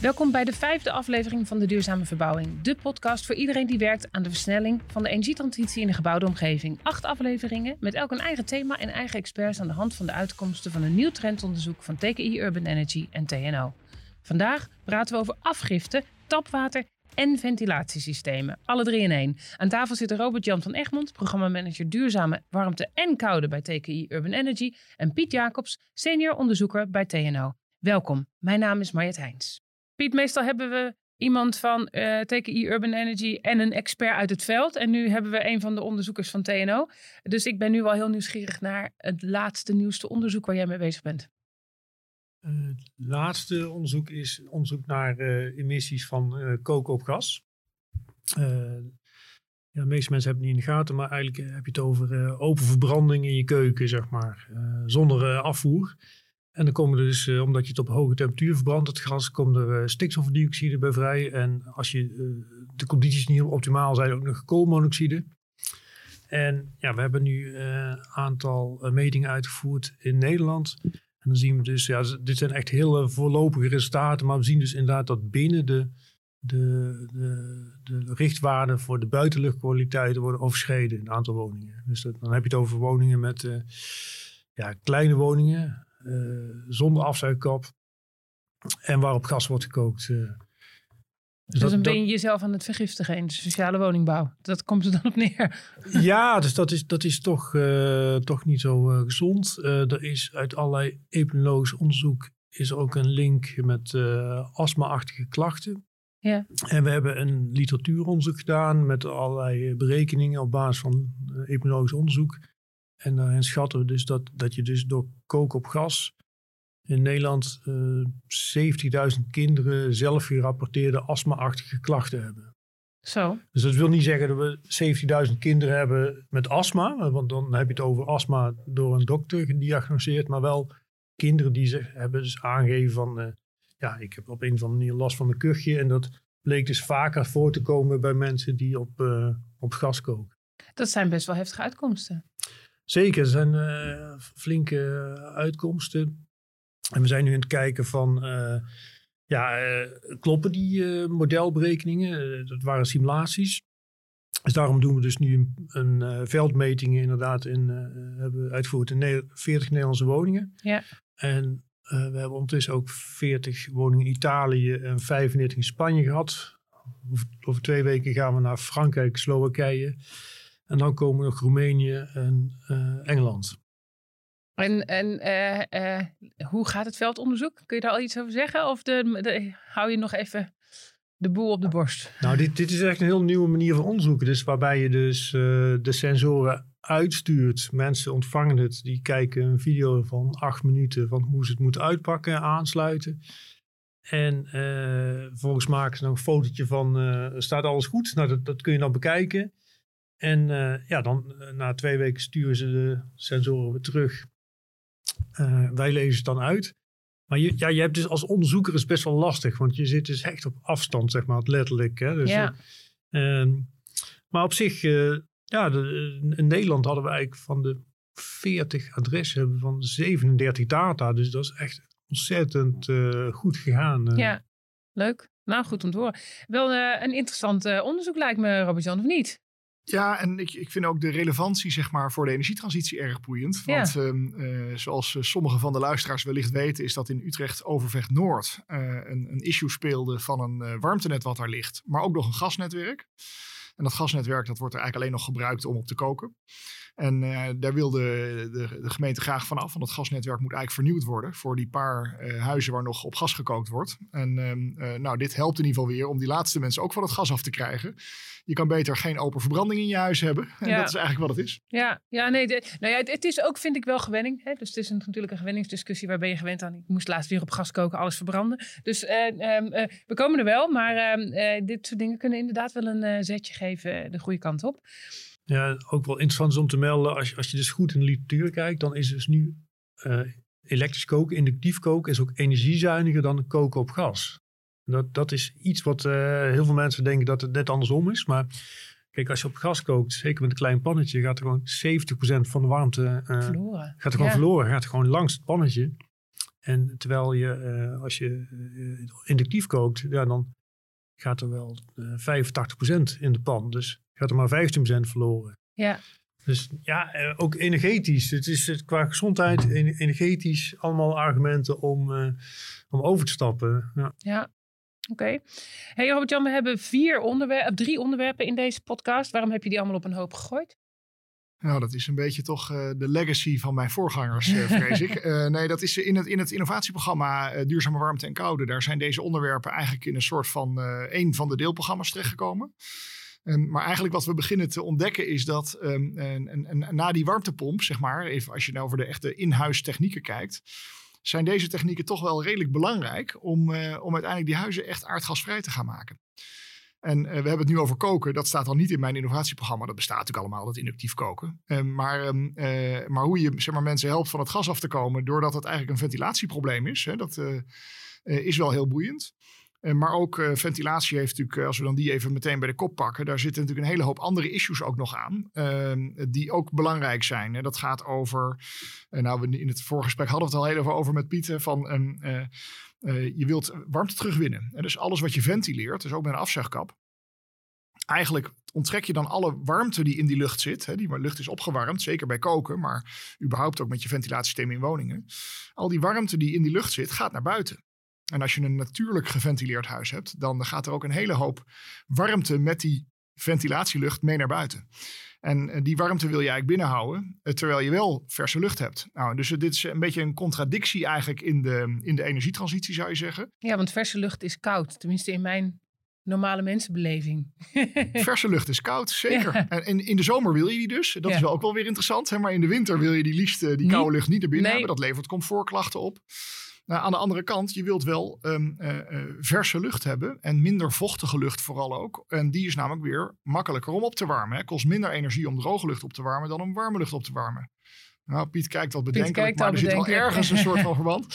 Welkom bij de vijfde aflevering van de Duurzame Verbouwing. De podcast voor iedereen die werkt aan de versnelling van de energietransitie in de gebouwde omgeving. Acht afleveringen met elk een eigen thema en eigen experts aan de hand van de uitkomsten van een nieuw trendonderzoek van TKI Urban Energy en TNO. Vandaag praten we over afgifte, tapwater en ventilatiesystemen. Alle drie in één. Aan tafel zitten Robert-Jan van Egmond, programmamanager duurzame warmte en koude bij TKI Urban Energy. En Piet Jacobs, senior onderzoeker bij TNO. Welkom, mijn naam is Marjet Heijns. Piet, meestal hebben we iemand van eh, TKI Urban Energy en een expert uit het veld. En nu hebben we een van de onderzoekers van TNO. Dus ik ben nu wel heel nieuwsgierig naar het laatste, nieuwste onderzoek waar jij mee bezig bent. Het laatste onderzoek is onderzoek naar uh, emissies van koken op gas. ja, de meeste mensen hebben het niet in de gaten, maar eigenlijk heb je het over open verbranding in je keuken, zeg maar, zonder afvoer. En dan komen er dus, omdat je het op hoge temperatuur verbrandt, het gas, komt er stikstofdioxide bij vrij. En als je, de condities niet optimaal zijn, ook nog koolmonoxide. En ja, we hebben nu een aantal metingen uitgevoerd in Nederland. Dan zien we dus, ja, dit zijn echt hele voorlopige resultaten. Maar we zien dus inderdaad dat binnen de, de, de, de richtwaarden voor de buitenluchtkwaliteiten worden overschreden in een aantal woningen. Dus dat, dan heb je het over woningen met ja, kleine woningen, eh, zonder afzuigkap. En waarop gas wordt gekookt. Uh, dus, dan ben je jezelf aan het vergiftigen in de sociale woningbouw. Dat komt er dan op neer. Ja, dus dat is, dat is toch, uh, toch niet zo uh, gezond. Uh, er is uit allerlei epidemiologisch onderzoek is er ook een link met astma-achtige klachten. Ja. En we hebben een literatuuronderzoek gedaan met allerlei berekeningen op basis van epidemiologisch onderzoek. En daarin schatten we dus dat, dat je dus door koken op gas in Nederland uh, eh, 70.000 kinderen zelf gerapporteerde astma-achtige klachten hebben. Zo. Dus dat wil niet zeggen dat we 70.000 kinderen hebben met astma, want dan heb je het over astma door een dokter gediagnoseerd, maar wel kinderen die ze hebben dus aangegeven van, uh, ja, ik heb op een of andere manier last van mijn kuchje en dat bleek dus vaker voor te komen bij mensen die op, uh, op gas koken. Dat zijn best wel heftige uitkomsten. Zeker, er zijn uh, flinke uitkomsten. En we zijn nu aan het kijken van, uh, ja, uh, kloppen die modelberekeningen? dat waren simulaties. Dus daarom doen we dus nu een, een veldmetingen inderdaad in, hebben uitgevoerd in 40 Nederlandse woningen. Ja. En we hebben ondertussen ook 40 woningen in Italië en 35 in Spanje gehad. Over, over twee weken gaan we naar Frankrijk, Slowakije. En dan komen nog Roemenië en uh, Engeland. En, en uh, uh, hoe gaat het veldonderzoek? Kun je daar al iets over zeggen? Of de, hou je nog even de boel op de borst? Nou, dit, dit is echt een heel nieuwe manier van onderzoeken. Dus waarbij je dus de sensoren uitstuurt. Mensen ontvangen het. Die kijken een video van acht minuten van hoe ze het moeten uitpakken, aansluiten. En volgens maken ze nog een fotootje van, staat alles goed? Nou, dat, dat kun je dan bekijken. En ja, dan na twee weken sturen ze de sensoren weer terug. Uh, wij lezen het dan uit. Maar je, ja, je hebt dus als onderzoeker is best wel lastig, want je zit dus echt op afstand, zeg maar, letterlijk. Hè? Dus, ja. Ehm, maar op zich, ja, de, in Nederland hadden we eigenlijk van de 40 adressen hebben van 37 data. Dus dat is echt ontzettend goed gegaan. Ja, leuk. Nou, goed om te horen. Wel een interessant onderzoek lijkt me, Robert-Jan, of niet? Ja, en ik, ik vind ook de relevantie zeg maar, voor de energietransitie erg boeiend. Want ja. Ehm, uh, zoals eh, sommige van de luisteraars wellicht weten, is dat in Utrecht Overvecht Noord uh, een, een, issue speelde van een warmtenet wat daar ligt, maar ook nog een gasnetwerk. En dat gasnetwerk dat wordt er eigenlijk alleen nog gebruikt om op te koken. En uh, daar wil de, de, de, gemeente graag vanaf, want dat gasnetwerk moet eigenlijk vernieuwd worden voor die paar uh, huizen waar nog op gas gekookt wordt. En uh, nou, dit helpt in ieder geval weer om die laatste mensen ook van het gas af te krijgen. Je kan beter geen open verbranding in je huis hebben. En ja. dat is eigenlijk wat het is. Ja, ja nee, de, nou ja, het, het, is ook, vind ik wel gewenning. Hè? Dus het is een, natuurlijk een gewenningsdiscussie. Waar ben je gewend aan? Ik moest laatst weer op gas koken, alles verbranden. Dus ehm, we komen er wel, maar ehm, dit soort dingen kunnen inderdaad wel een zetje geven de goede kant op. Ja, ook wel interessant is om te melden, als je, als je dus goed in de literatuur kijkt, dan is dus nu uh, elektrisch koken, inductief koken, is ook energiezuiniger dan koken op gas. Dat, dat is iets wat uh, heel veel mensen denken dat het net andersom is. Maar Kijk, als je op gas kookt, zeker met een klein pannetje, gaat er gewoon 70% van de warmte uh, verloren. Gaat er gewoon verloren, gaat er gewoon langs het pannetje. En terwijl je, als je inductief kookt, ja, dan gaat er wel 85% in de pan. Dus gaat er maar 15% verloren. Ja. Dus ja, ook energetisch. Het is qua gezondheid, energetisch, allemaal argumenten om, om over te stappen. Ja. ja. Oké. Hey Robert-Jan, we hebben vier onderwerpen, drie onderwerpen in deze podcast. Waarom heb je die allemaal op een hoop gegooid? Nou, dat is een beetje toch uh, de legacy van mijn voorgangers, uh, vrees ik. Uh, nee, dat is in het, in het innovatieprogramma Duurzame Warmte en Koude. Daar zijn deze onderwerpen eigenlijk in een soort van een van de deelprogramma's terechtgekomen. Um, maar eigenlijk wat we beginnen te ontdekken is dat um, en, en, na die warmtepomp, zeg maar, even als je nou over de echte in-huis technieken kijkt, zijn deze technieken toch wel redelijk belangrijk om, uh, om uiteindelijk die huizen echt aardgasvrij te gaan maken. En uh, we hebben het nu over koken. Dat staat al niet in mijn innovatieprogramma. Dat bestaat natuurlijk allemaal, dat inductief koken. Uh, maar, uh, maar hoe je zeg maar, mensen helpt van het gas af te komen... doordat het eigenlijk een ventilatieprobleem is... Hè, dat is wel heel boeiend. Eh, maar ook uh, ventilatie heeft natuurlijk, eh, als we dan die even meteen bij de kop pakken, daar zitten natuurlijk een hele hoop andere issues ook nog aan, uh, die ook belangrijk zijn. En dat gaat over, nou, we in het voorgesprek hadden we het al heel even over met Pieter, van je wilt warmte terugwinnen. En dus alles wat je ventileert, dus ook met een afzuigkap, eigenlijk onttrek je dan alle warmte die in die lucht zit. Hè, die lucht is opgewarmd, zeker bij koken, maar überhaupt ook met je ventilatiesysteem in woningen. Al die warmte die in die lucht zit, gaat naar buiten. En als je een natuurlijk geventileerd huis hebt, dan gaat er ook een hele hoop warmte met die ventilatielucht mee naar buiten. En eh, die warmte wil je eigenlijk binnenhouden, eh, terwijl je wel verse lucht hebt. Nou, dus dit is een beetje een contradictie eigenlijk in de, in de energietransitie, zou je zeggen. Ja, want verse lucht is koud, tenminste in mijn normale mensenbeleving. Verse lucht is koud, zeker. En, in de zomer wil je die dus. Dat is wel ook wel weer interessant. Hè? Maar in de winter wil je die liefst eh, die koude lucht niet naar binnen hebben. Dat levert comfortklachten op. Nou, aan de andere kant, je wilt wel um, uh, verse lucht hebben en minder vochtige lucht vooral ook. En die is namelijk weer makkelijker om op te warmen. Het kost minder energie om droge lucht op te warmen dan om warme lucht op te warmen. Nou, Piet kijkt wat bedenkelijk, maar er zit wel ergens een soort van verband.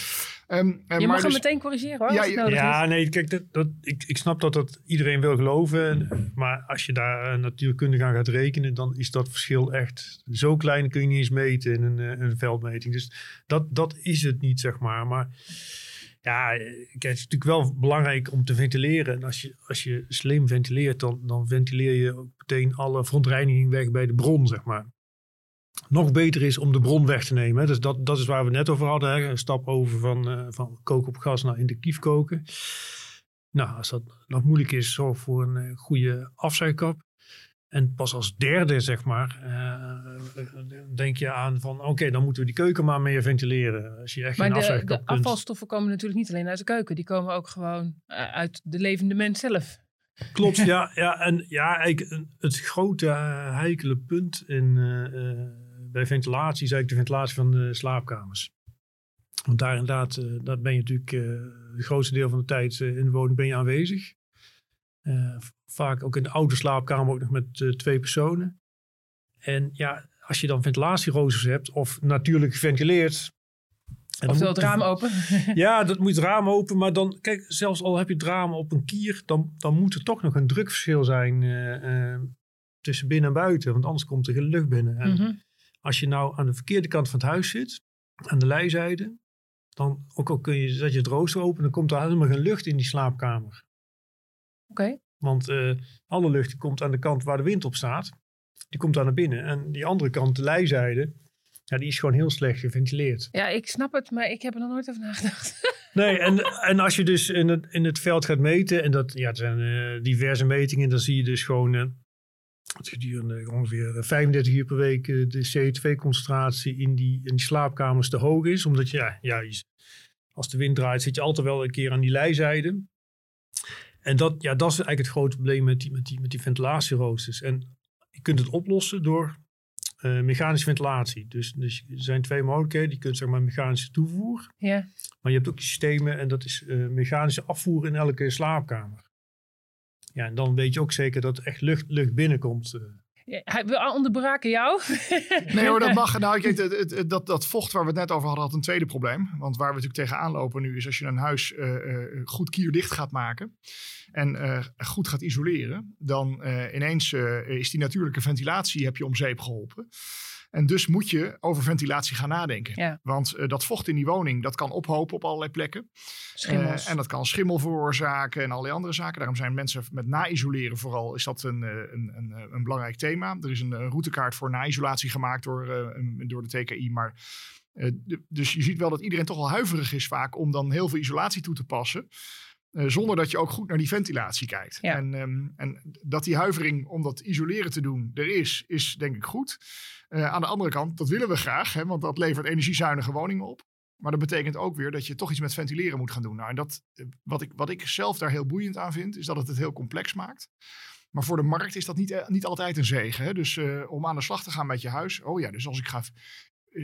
Um, je mag hem dus- meteen corrigeren hoor. Ja, ja nee, kijk, dat, dat, ik, ik snap dat dat iedereen wil geloven. Maar als je daar natuurkundig aan gaat rekenen, dan is dat verschil echt zo klein, kun je niet eens meten in een, eh, een veldmeting. Dus dat, dat is het niet, zeg maar. Maar ja, kijk, het is natuurlijk wel belangrijk om te ventileren. En als je, als je slim ventileert, dan, dan ventileer je ook meteen alle verontreiniging weg bij de bron, zeg maar nog beter is om de bron weg te nemen. Dus dat, dat is waar we net over hadden. Hè? Een stap over van, uh, van koken op gas naar inductief koken. Nou, als dat nog moeilijk is, zorg voor een uh, goede afzuigkap. En pas als derde, zeg maar, uh, denk je aan van... oké, dan moeten we die keuken maar meer ventileren. Als je echt maar geen de, de afvalstoffen komen natuurlijk niet alleen uit de keuken. Die komen ook gewoon uit de levende mens zelf. Klopt, ja. ja en ja, eigenlijk het grote heikele punt in bij ventilatie is eigenlijk de ventilatie van de slaapkamers. Want daar inderdaad, uh, daar ben je natuurlijk uh, het grootste deel van de tijd uh, in de woning ben je aanwezig. vaak ook in de oude slaapkamer ook nog met twee personen. En ja, als je dan ventilatieroosters hebt of natuurlijk geventileerd. En Oftewel het raam open. ja, dat moet het raam open. Maar dan, kijk, zelfs al heb je het raam op een kier, dan, dan moet er toch nog een drukverschil zijn tussen binnen en buiten. Want anders komt er geen lucht binnen. En. Als je nou aan de verkeerde kant van het huis zit, aan de lijzijde, dan ook al kun je, zet je het rooster open, dan komt er helemaal geen lucht in die slaapkamer. Oké. Want uh, alle lucht komt aan de kant waar de wind op staat. Die komt daar naar binnen. En die andere kant, de lijzijde, ja, die is gewoon heel slecht geventileerd. Ja, ik snap het, maar ik heb er nog nooit over nagedacht. Nee, en, en als je dus in het, in het veld gaat meten, en dat ja, het zijn uh, diverse metingen, dan zie je dus gewoon uh, gedurende ongeveer 35 uur per week eh, de CO2-concentratie in die, in die slaapkamers te hoog is. Omdat je, ja, ja, als de wind draait, zit je altijd wel een keer aan die lijzijde. En dat, ja, dat is eigenlijk het grote probleem met die, met die, met die ventilatieroosters. En je kunt het oplossen door uh, mechanische ventilatie. Dus, dus er zijn twee mogelijkheden. Je kunt zeg maar mechanische toevoer. Ja. Maar je hebt ook systemen en dat is uh, mechanische afvoer in elke slaapkamer. Ja, en dan weet je ook zeker dat echt lucht, lucht binnenkomt. Eh. we onderbraken jou. nee hoor, dat mag. Nou, kijk, het, het, dat, dat vocht waar we het net over hadden, had een tweede probleem. Want waar we natuurlijk tegenaan lopen nu is als je een huis uh, uh, goed kierdicht gaat maken en uh, goed gaat isoleren, dan ineens is die natuurlijke ventilatie heb je om zeep geholpen. En dus moet je over ventilatie gaan nadenken. Want uh, dat vocht in die woning, dat kan ophopen op allerlei plekken. Uh, en dat kan schimmel veroorzaken en allerlei andere zaken. Daarom zijn mensen met na-isoleren vooral, is dat een, een, een, een, belangrijk thema. Er is een, routekaart voor na-isolatie gemaakt door, uh, door de TKI. Maar, dus je ziet wel dat iedereen toch wel huiverig is vaak om dan heel veel isolatie toe te passen. Uh, zonder dat je ook goed naar die ventilatie kijkt. Ja. En, um, en, dat die huivering om dat isoleren te doen er is, is denk ik goed. Uh, aan de andere kant, dat willen we graag, hè, want dat levert energiezuinige woningen op. Maar dat betekent ook weer dat je toch iets met ventileren moet gaan doen. Nou, en dat, eh, wat, ik, wat ik zelf daar heel boeiend aan vind, is dat het het heel complex maakt. Maar voor de markt is dat niet, niet altijd een zegen. Hè? Dus om aan de slag te gaan met je huis. Oh ja, dus als ik ga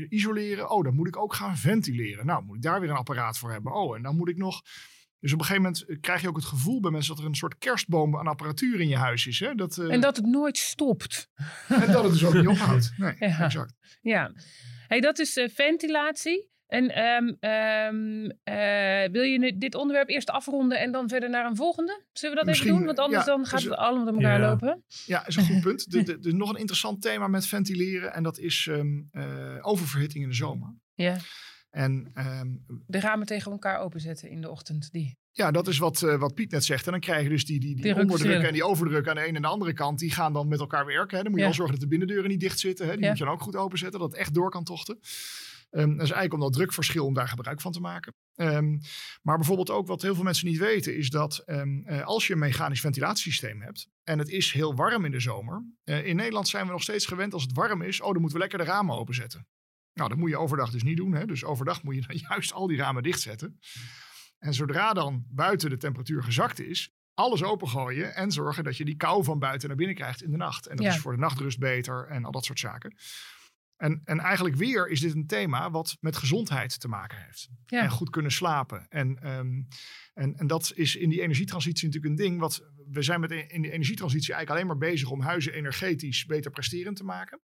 isoleren, oh, dan moet ik ook gaan ventileren. Nou, moet ik daar weer een apparaat voor hebben. Oh, en dan moet ik nog dus op een gegeven moment eh, krijg je ook het gevoel bij mensen dat er een soort kerstboom aan apparatuur in je huis is. Hè? Dat, uh... En dat het nooit stopt. En dat het dus ook niet ophoudt. Nee, ja. exact. Ja, hey, dat is uh, ventilatie. En um, um, uh, wil je dit onderwerp eerst afronden en dan verder naar een volgende? Zullen we dat Misschien, even doen? Want anders ja, dan gaat het allemaal door elkaar ja. lopen. Ja, is een goed punt. Er is nog een interessant thema met ventileren en dat is um, oververhitting in de zomer. Ja. En, um, de ramen tegen elkaar openzetten in de ochtend. Die. Ja, dat is wat, uh, wat Piet net zegt. En dan krijg je dus die, die, die, die onderdruk en die overdruk aan de ene en de andere kant. Die gaan dan met elkaar werken. Hè. Dan moet je ja. al zorgen dat de binnendeuren niet dicht zitten. Hè. Die ja. moet je dan ook goed openzetten. Dat het echt door kan tochten. Um, dat is eigenlijk om dat drukverschil om daar gebruik van te maken. Um, maar bijvoorbeeld ook wat heel veel mensen niet weten. Is dat um, uh, als je een mechanisch ventilatiesysteem hebt. En het is heel warm in de zomer. Uh, in Nederland zijn we nog steeds gewend als het warm is. Oh, dan moeten we lekker de ramen openzetten. Nou, dat moet je overdag dus niet doen. Hè? Dus overdag moet je dan juist al die ramen dichtzetten. En zodra dan buiten de temperatuur gezakt is, alles opengooien en zorgen dat je die kou van buiten naar binnen krijgt in de nacht. En dat ja. is voor de nachtrust beter en al dat soort zaken. En, en eigenlijk weer is dit een thema wat met gezondheid te maken heeft. Ja. En goed kunnen slapen. En, um, en, en dat is in die energietransitie natuurlijk een ding. Wat, we zijn met in de energietransitie eigenlijk alleen maar bezig om huizen energetisch beter presterend te maken.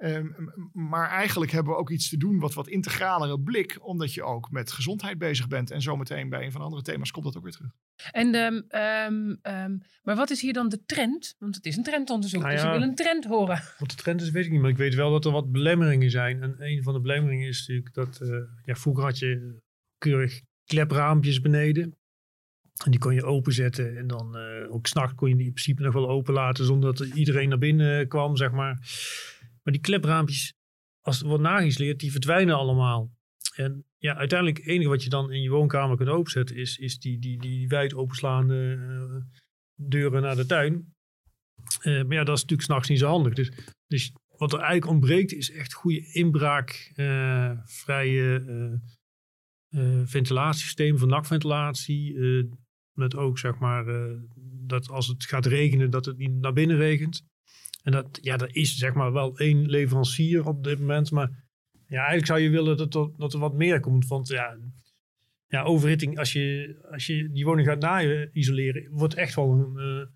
Um, maar eigenlijk hebben we ook iets te doen wat wat integralere blik, omdat je ook met gezondheid bezig bent. En zometeen bij een van de andere thema's komt dat ook weer terug. En, um, um, maar wat is hier dan de trend? Want het is een trendonderzoek, nou ja, dus ik wil een trend horen. Wat de trend is, weet ik niet. Maar ik weet wel dat er wat belemmeringen zijn. En een van de belemmeringen is natuurlijk dat, uh, ja, vroeger had je keurig klepraampjes beneden. En die kon je openzetten en dan uh, ook s'nachts kon je die in principe nog wel open laten zonder dat iedereen naar binnen kwam, zeg maar. Maar die klepraampjes, als het wordt nageïsoleerd, die verdwijnen allemaal. En ja, uiteindelijk het enige wat je dan in je woonkamer kunt openzetten is, is die, die, die wijd openslaande uh, deuren naar de tuin. Uh, maar ja, dat is natuurlijk s'nachts niet zo handig. Dus, dus wat er eigenlijk ontbreekt is echt goede inbraakvrije uh, ventilatiesysteem van nachtventilatie. met ook zeg maar dat als het gaat regenen dat het niet naar binnen regent. En dat, ja, dat is zeg maar wel één leverancier op dit moment. Maar ja, eigenlijk zou je willen dat er, dat er wat meer komt. Want ja, ja overhitting, als je, als je die woning gaat na-isoleren, wordt echt wel een, uh,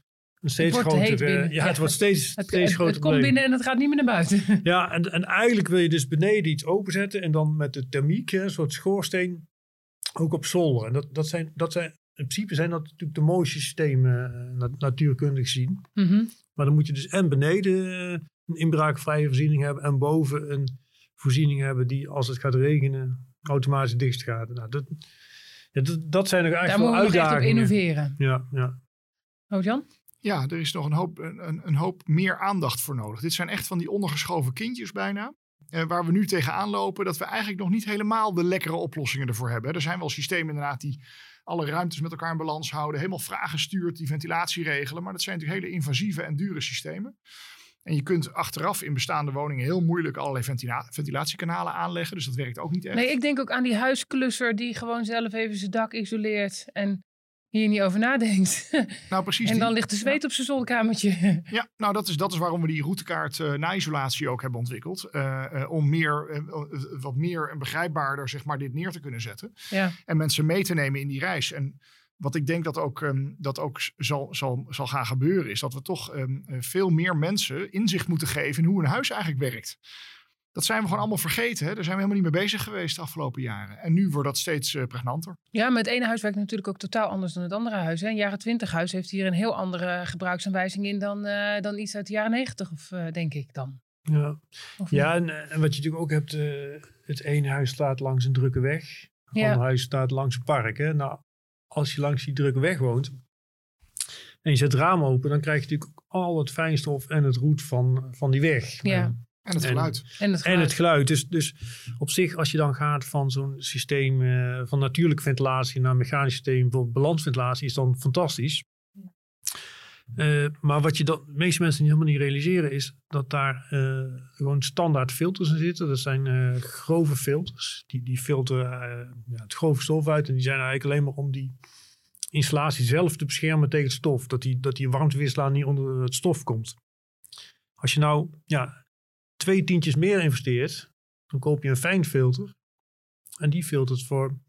een steeds groter... Uh, ja, het wordt steeds, het, steeds groter Het komt binnen en het gaat niet meer naar buiten. Ja, en, en eigenlijk wil je dus beneden iets openzetten. En dan met de thermiek, een soort schoorsteen, ook op zolder. En dat, dat, zijn, dat zijn in principe zijn dat natuurlijk de mooiste systemen uh, natuurkundig gezien. Mm -hmm. Maar dan moet je dus en beneden eh, een inbraakvrije voorziening hebben en boven een voorziening hebben die als het gaat regenen automatisch dicht gaat. Nou, dat, ja, dat, dat zijn er eigenlijk Daar uitdagingen. Daar moeten we innoveren. Ja, ja. Oh, Jan? Ja, er is nog een hoop, een, een hoop meer aandacht voor nodig. Dit zijn echt van die ondergeschoven kindjes bijna. Eh, waar we nu tegenaan lopen, dat we eigenlijk nog niet helemaal de lekkere oplossingen ervoor hebben. Er zijn wel systemen inderdaad die alle ruimtes met elkaar in balans houden, helemaal vragen stuurt, die ventilatie regelen. Maar dat zijn natuurlijk hele invasieve en dure systemen. En je kunt achteraf in bestaande woningen heel moeilijk allerlei ventila ventilatiekanalen aanleggen. Dus dat werkt ook niet echt. Nee, ik denk ook aan die huisklusser die gewoon zelf even zijn dak isoleert. En hier niet over nadenkt. Nou, precies. en dan ligt de zweet op zijn zolderkamertje. Ja, nou dat is, dat is waarom we die routekaart uh, na isolatie ook hebben ontwikkeld. Uh, uh, om meer, wat meer en begrijpbaarder zeg maar, dit neer te kunnen zetten. Ja. En mensen mee te nemen in die reis. En wat ik denk dat ook, um, dat ook zal, zal, zal gaan gebeuren, is dat we toch um, veel meer mensen inzicht moeten geven in hoe een huis eigenlijk werkt. Dat zijn we gewoon allemaal vergeten. Hè? Daar zijn we helemaal niet mee bezig geweest de afgelopen jaren. En nu wordt dat steeds uh, pregnanter. Ja, maar het ene huis werkt natuurlijk ook totaal anders dan het andere huis. Hè? Een jaren twintig huis heeft hier een heel andere gebruiksaanwijzing in dan, uh, dan iets uit de jaren negentig, of uh, denk ik dan. Ja, ja en, en, wat je natuurlijk ook hebt, het ene huis staat langs een drukke weg. Het ja. andere huis staat langs een park. Hè? Nou, als je langs die drukke weg woont en je zet het raam open, dan krijg je natuurlijk al het fijnstof en het roet van, van die weg. Ja. En het geluid. En, en, het geluid. En het geluid. Dus, dus op zich, als je dan gaat van zo'n systeem uh, van natuurlijke ventilatie naar mechanisch systeem, bijvoorbeeld balansventilatie, is dan fantastisch. Uh, maar wat je dan, de meeste mensen helemaal niet realiseren, is dat daar uh, gewoon standaard filters in zitten. Dat zijn grove filters. Die, die filteren ja, het grove stof uit. En die zijn eigenlijk alleen maar om die installatie zelf te beschermen tegen het stof. Dat die, dat die warmtewisselaar niet onder het stof komt. Als je nou ja, twee tientjes meer investeert, dan koop je een fijn filter. En die filtert voor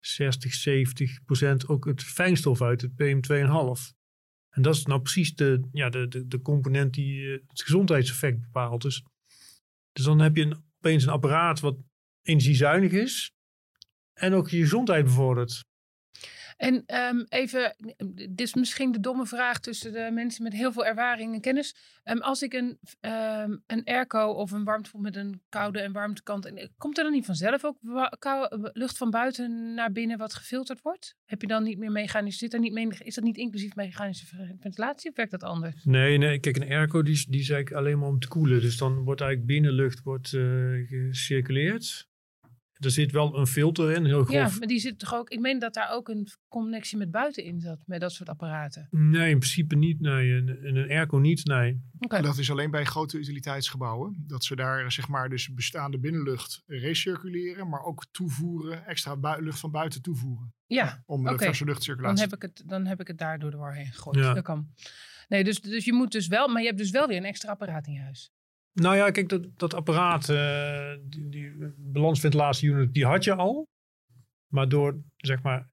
60, 70 procent ook het fijnstof uit, het PM2,5. En dat is nou precies de, ja, de, de, de component die uh, het gezondheidseffect bepaalt. Dus, dus dan heb je een, opeens een apparaat wat energiezuinig is en ook je gezondheid bevordert. En um, even, dit is misschien de domme vraag tussen de mensen met heel veel ervaring en kennis. Um, als ik een, um, een airco of een warmtepomp met een koude en warmtekant, komt er dan niet vanzelf ook lucht van buiten naar binnen wat gefilterd wordt? Heb je dan niet meer mechanisch, zit er niet mee, is dat niet inclusief mechanische ventilatie of werkt dat anders? Nee, nee, kijk, een airco die, die is eigenlijk alleen maar om te koelen. Dus dan wordt eigenlijk binnenlucht wordt, uh, gecirculeerd. Er zit wel een filter in, heel grof. Ja, maar die zit toch ook... Ik meen dat daar ook een connectie met buiten in zat, met dat soort apparaten. Nee, in principe niet. Nee, in, een airco niet, nee. Okay. Dat is alleen bij grote utiliteitsgebouwen. Dat ze daar zeg maar dus bestaande binnenlucht recirculeren, maar ook toevoeren, extra lucht van buiten toevoeren. Ja, Om de okay. verse luchtcirculatie. Dan heb, ik het, dan heb ik het daar door de war heen gegooid. Ja. Dat kan. Nee, dus, dus je moet dus wel... Maar je hebt dus wel weer een extra apparaat in je huis. Nou ja, kijk, dat, dat apparaat, uh, die, die balansventilatieunit, die had je al. Maar door, zeg maar,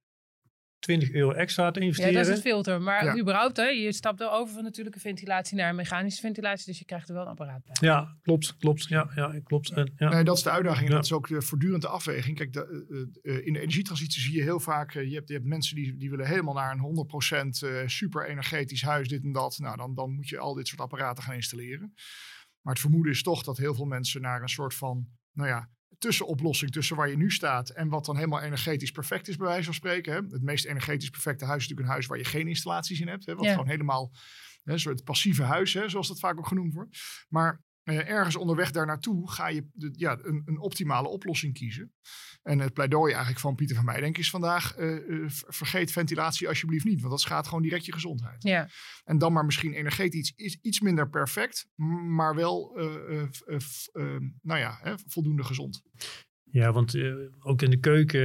20 euro extra te investeren. Ja, dat is het filter. Maar ja. überhaupt, hè, je stapt er over van natuurlijke ventilatie naar mechanische ventilatie. Dus je krijgt er wel een apparaat bij. Ja, klopt, klopt. Ja, ja klopt. En, ja. Nee, dat is de uitdaging. En dat is ook de voortdurende afweging. Kijk, de, uh, in de energietransitie zie je heel vaak... Uh, je, hebt, je hebt mensen die, die willen helemaal naar een 100% super energetisch huis, dit en dat. Nou, dan, dan moet je al dit soort apparaten gaan installeren. Maar het vermoeden is toch dat heel veel mensen naar een soort van, nou ja, tussenoplossing tussen waar je nu staat en wat dan helemaal energetisch perfect is, bij wijze van spreken. Hè. Het meest energetisch perfecte huis is natuurlijk een huis waar je geen installaties in hebt. Hè, wat ja. gewoon helemaal hè, een soort passieve huis, hè, zoals dat vaak ook genoemd wordt. Maar eh, ergens onderweg daar naartoe ga je de, ja, een, een, optimale oplossing kiezen. En het pleidooi eigenlijk van Pieter van Meijdenk is vandaag: uh, vergeet ventilatie alsjeblieft niet, want dat schaadt gewoon direct je gezondheid. Ja. En dan maar misschien energetisch iets, iets minder perfect, maar wel, uh, nou ja, hè, voldoende gezond. Ja, want ook in de keuken,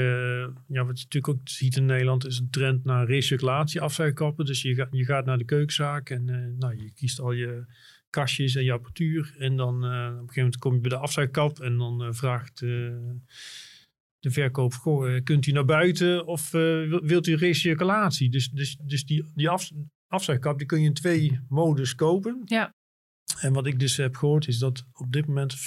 ja, wat je natuurlijk ook ziet in Nederland, is een trend naar recirculatie, afzuigkappen. Dus je, ga, je gaat naar de keukenzaak en nou, je kiest al je kastjes en je apparatuur. En dan uh, op een gegeven moment kom je bij de afzuigkap en dan uh, vraagt de verkoop, goh, kunt u naar buiten of wilt u recirculatie? Dus, dus, dus die, die af, afzuigkap die kun je in twee modus kopen. Ja. En wat ik dus heb gehoord is dat op dit moment 50%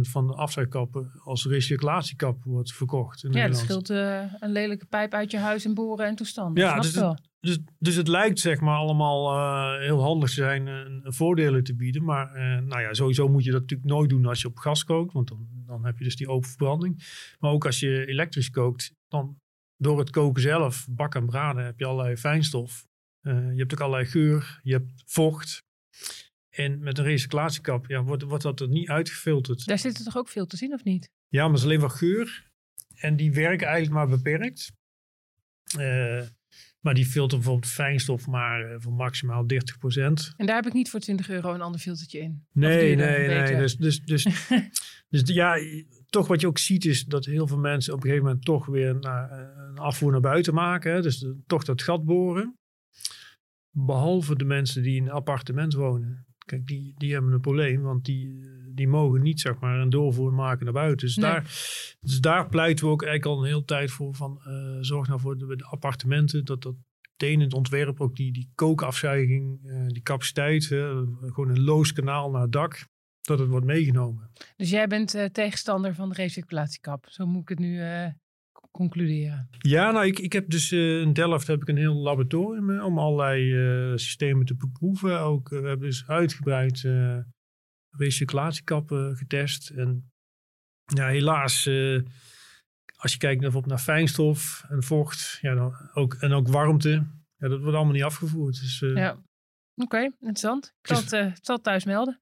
van de afzuigkappen als recirculatiekap wordt verkocht. In ja, Nederland. dat scheelt een lelijke pijp uit je huis en boren en toestanden. Ja, dus het, dus, dus het lijkt zeg maar allemaal uh, heel handig te zijn en uh, voordelen te bieden. Maar uh, nou ja, sowieso moet je dat natuurlijk nooit doen als je op gas kookt. Want dan, dan heb je dus die open verbranding. Maar ook als je elektrisch kookt, dan door het koken zelf, bakken en braden, heb je allerlei fijnstof. je hebt ook allerlei geur, je hebt vocht. En met een recyclatiekap ja, wordt, wordt dat er niet uitgefilterd. Daar zitten toch ook filters in, of niet? Ja, maar het is alleen maar geur. En die werken eigenlijk maar beperkt. Uh, maar die filtert bijvoorbeeld fijnstof maar uh, voor maximaal 30%. En daar heb ik niet voor 20 euro een ander filtertje in. Nee, nee, nee. Dus, dus, dus, dus ja, toch wat je ook ziet is dat heel veel mensen op een gegeven moment toch weer naar, uh, een afvoer naar buiten maken. Hè? Dus de, toch dat gat boren. Behalve de mensen die in een appartement wonen. Kijk, die, die hebben een probleem, want die, die mogen niet zeg maar een doorvoer maken naar buiten. Dus, daar, dus daar pleiten we ook eigenlijk al een hele tijd voor van uh, zorg nou voor de, de, appartementen dat dat meteen in het ontwerp ook die, die kookafzuiging, uh, die capaciteit, gewoon een loos kanaal naar het dak, dat het wordt meegenomen. Dus jij bent uh, tegenstander van de recirculatiekap, zo moet ik het nu concluderen? Ja, nou, ik, ik heb dus uh, in Delft heb ik een heel laboratorium om allerlei uh, systemen te beproeven. Ook, uh, we hebben dus uitgebreid recyclatiekappen getest. En ja, helaas, als je kijkt bijvoorbeeld naar fijnstof en vocht ja, dan ook, en ook warmte, ja, dat wordt allemaal niet afgevoerd. Dus, ja, oké, okay, interessant. Ik zal, het, het, zal thuis melden.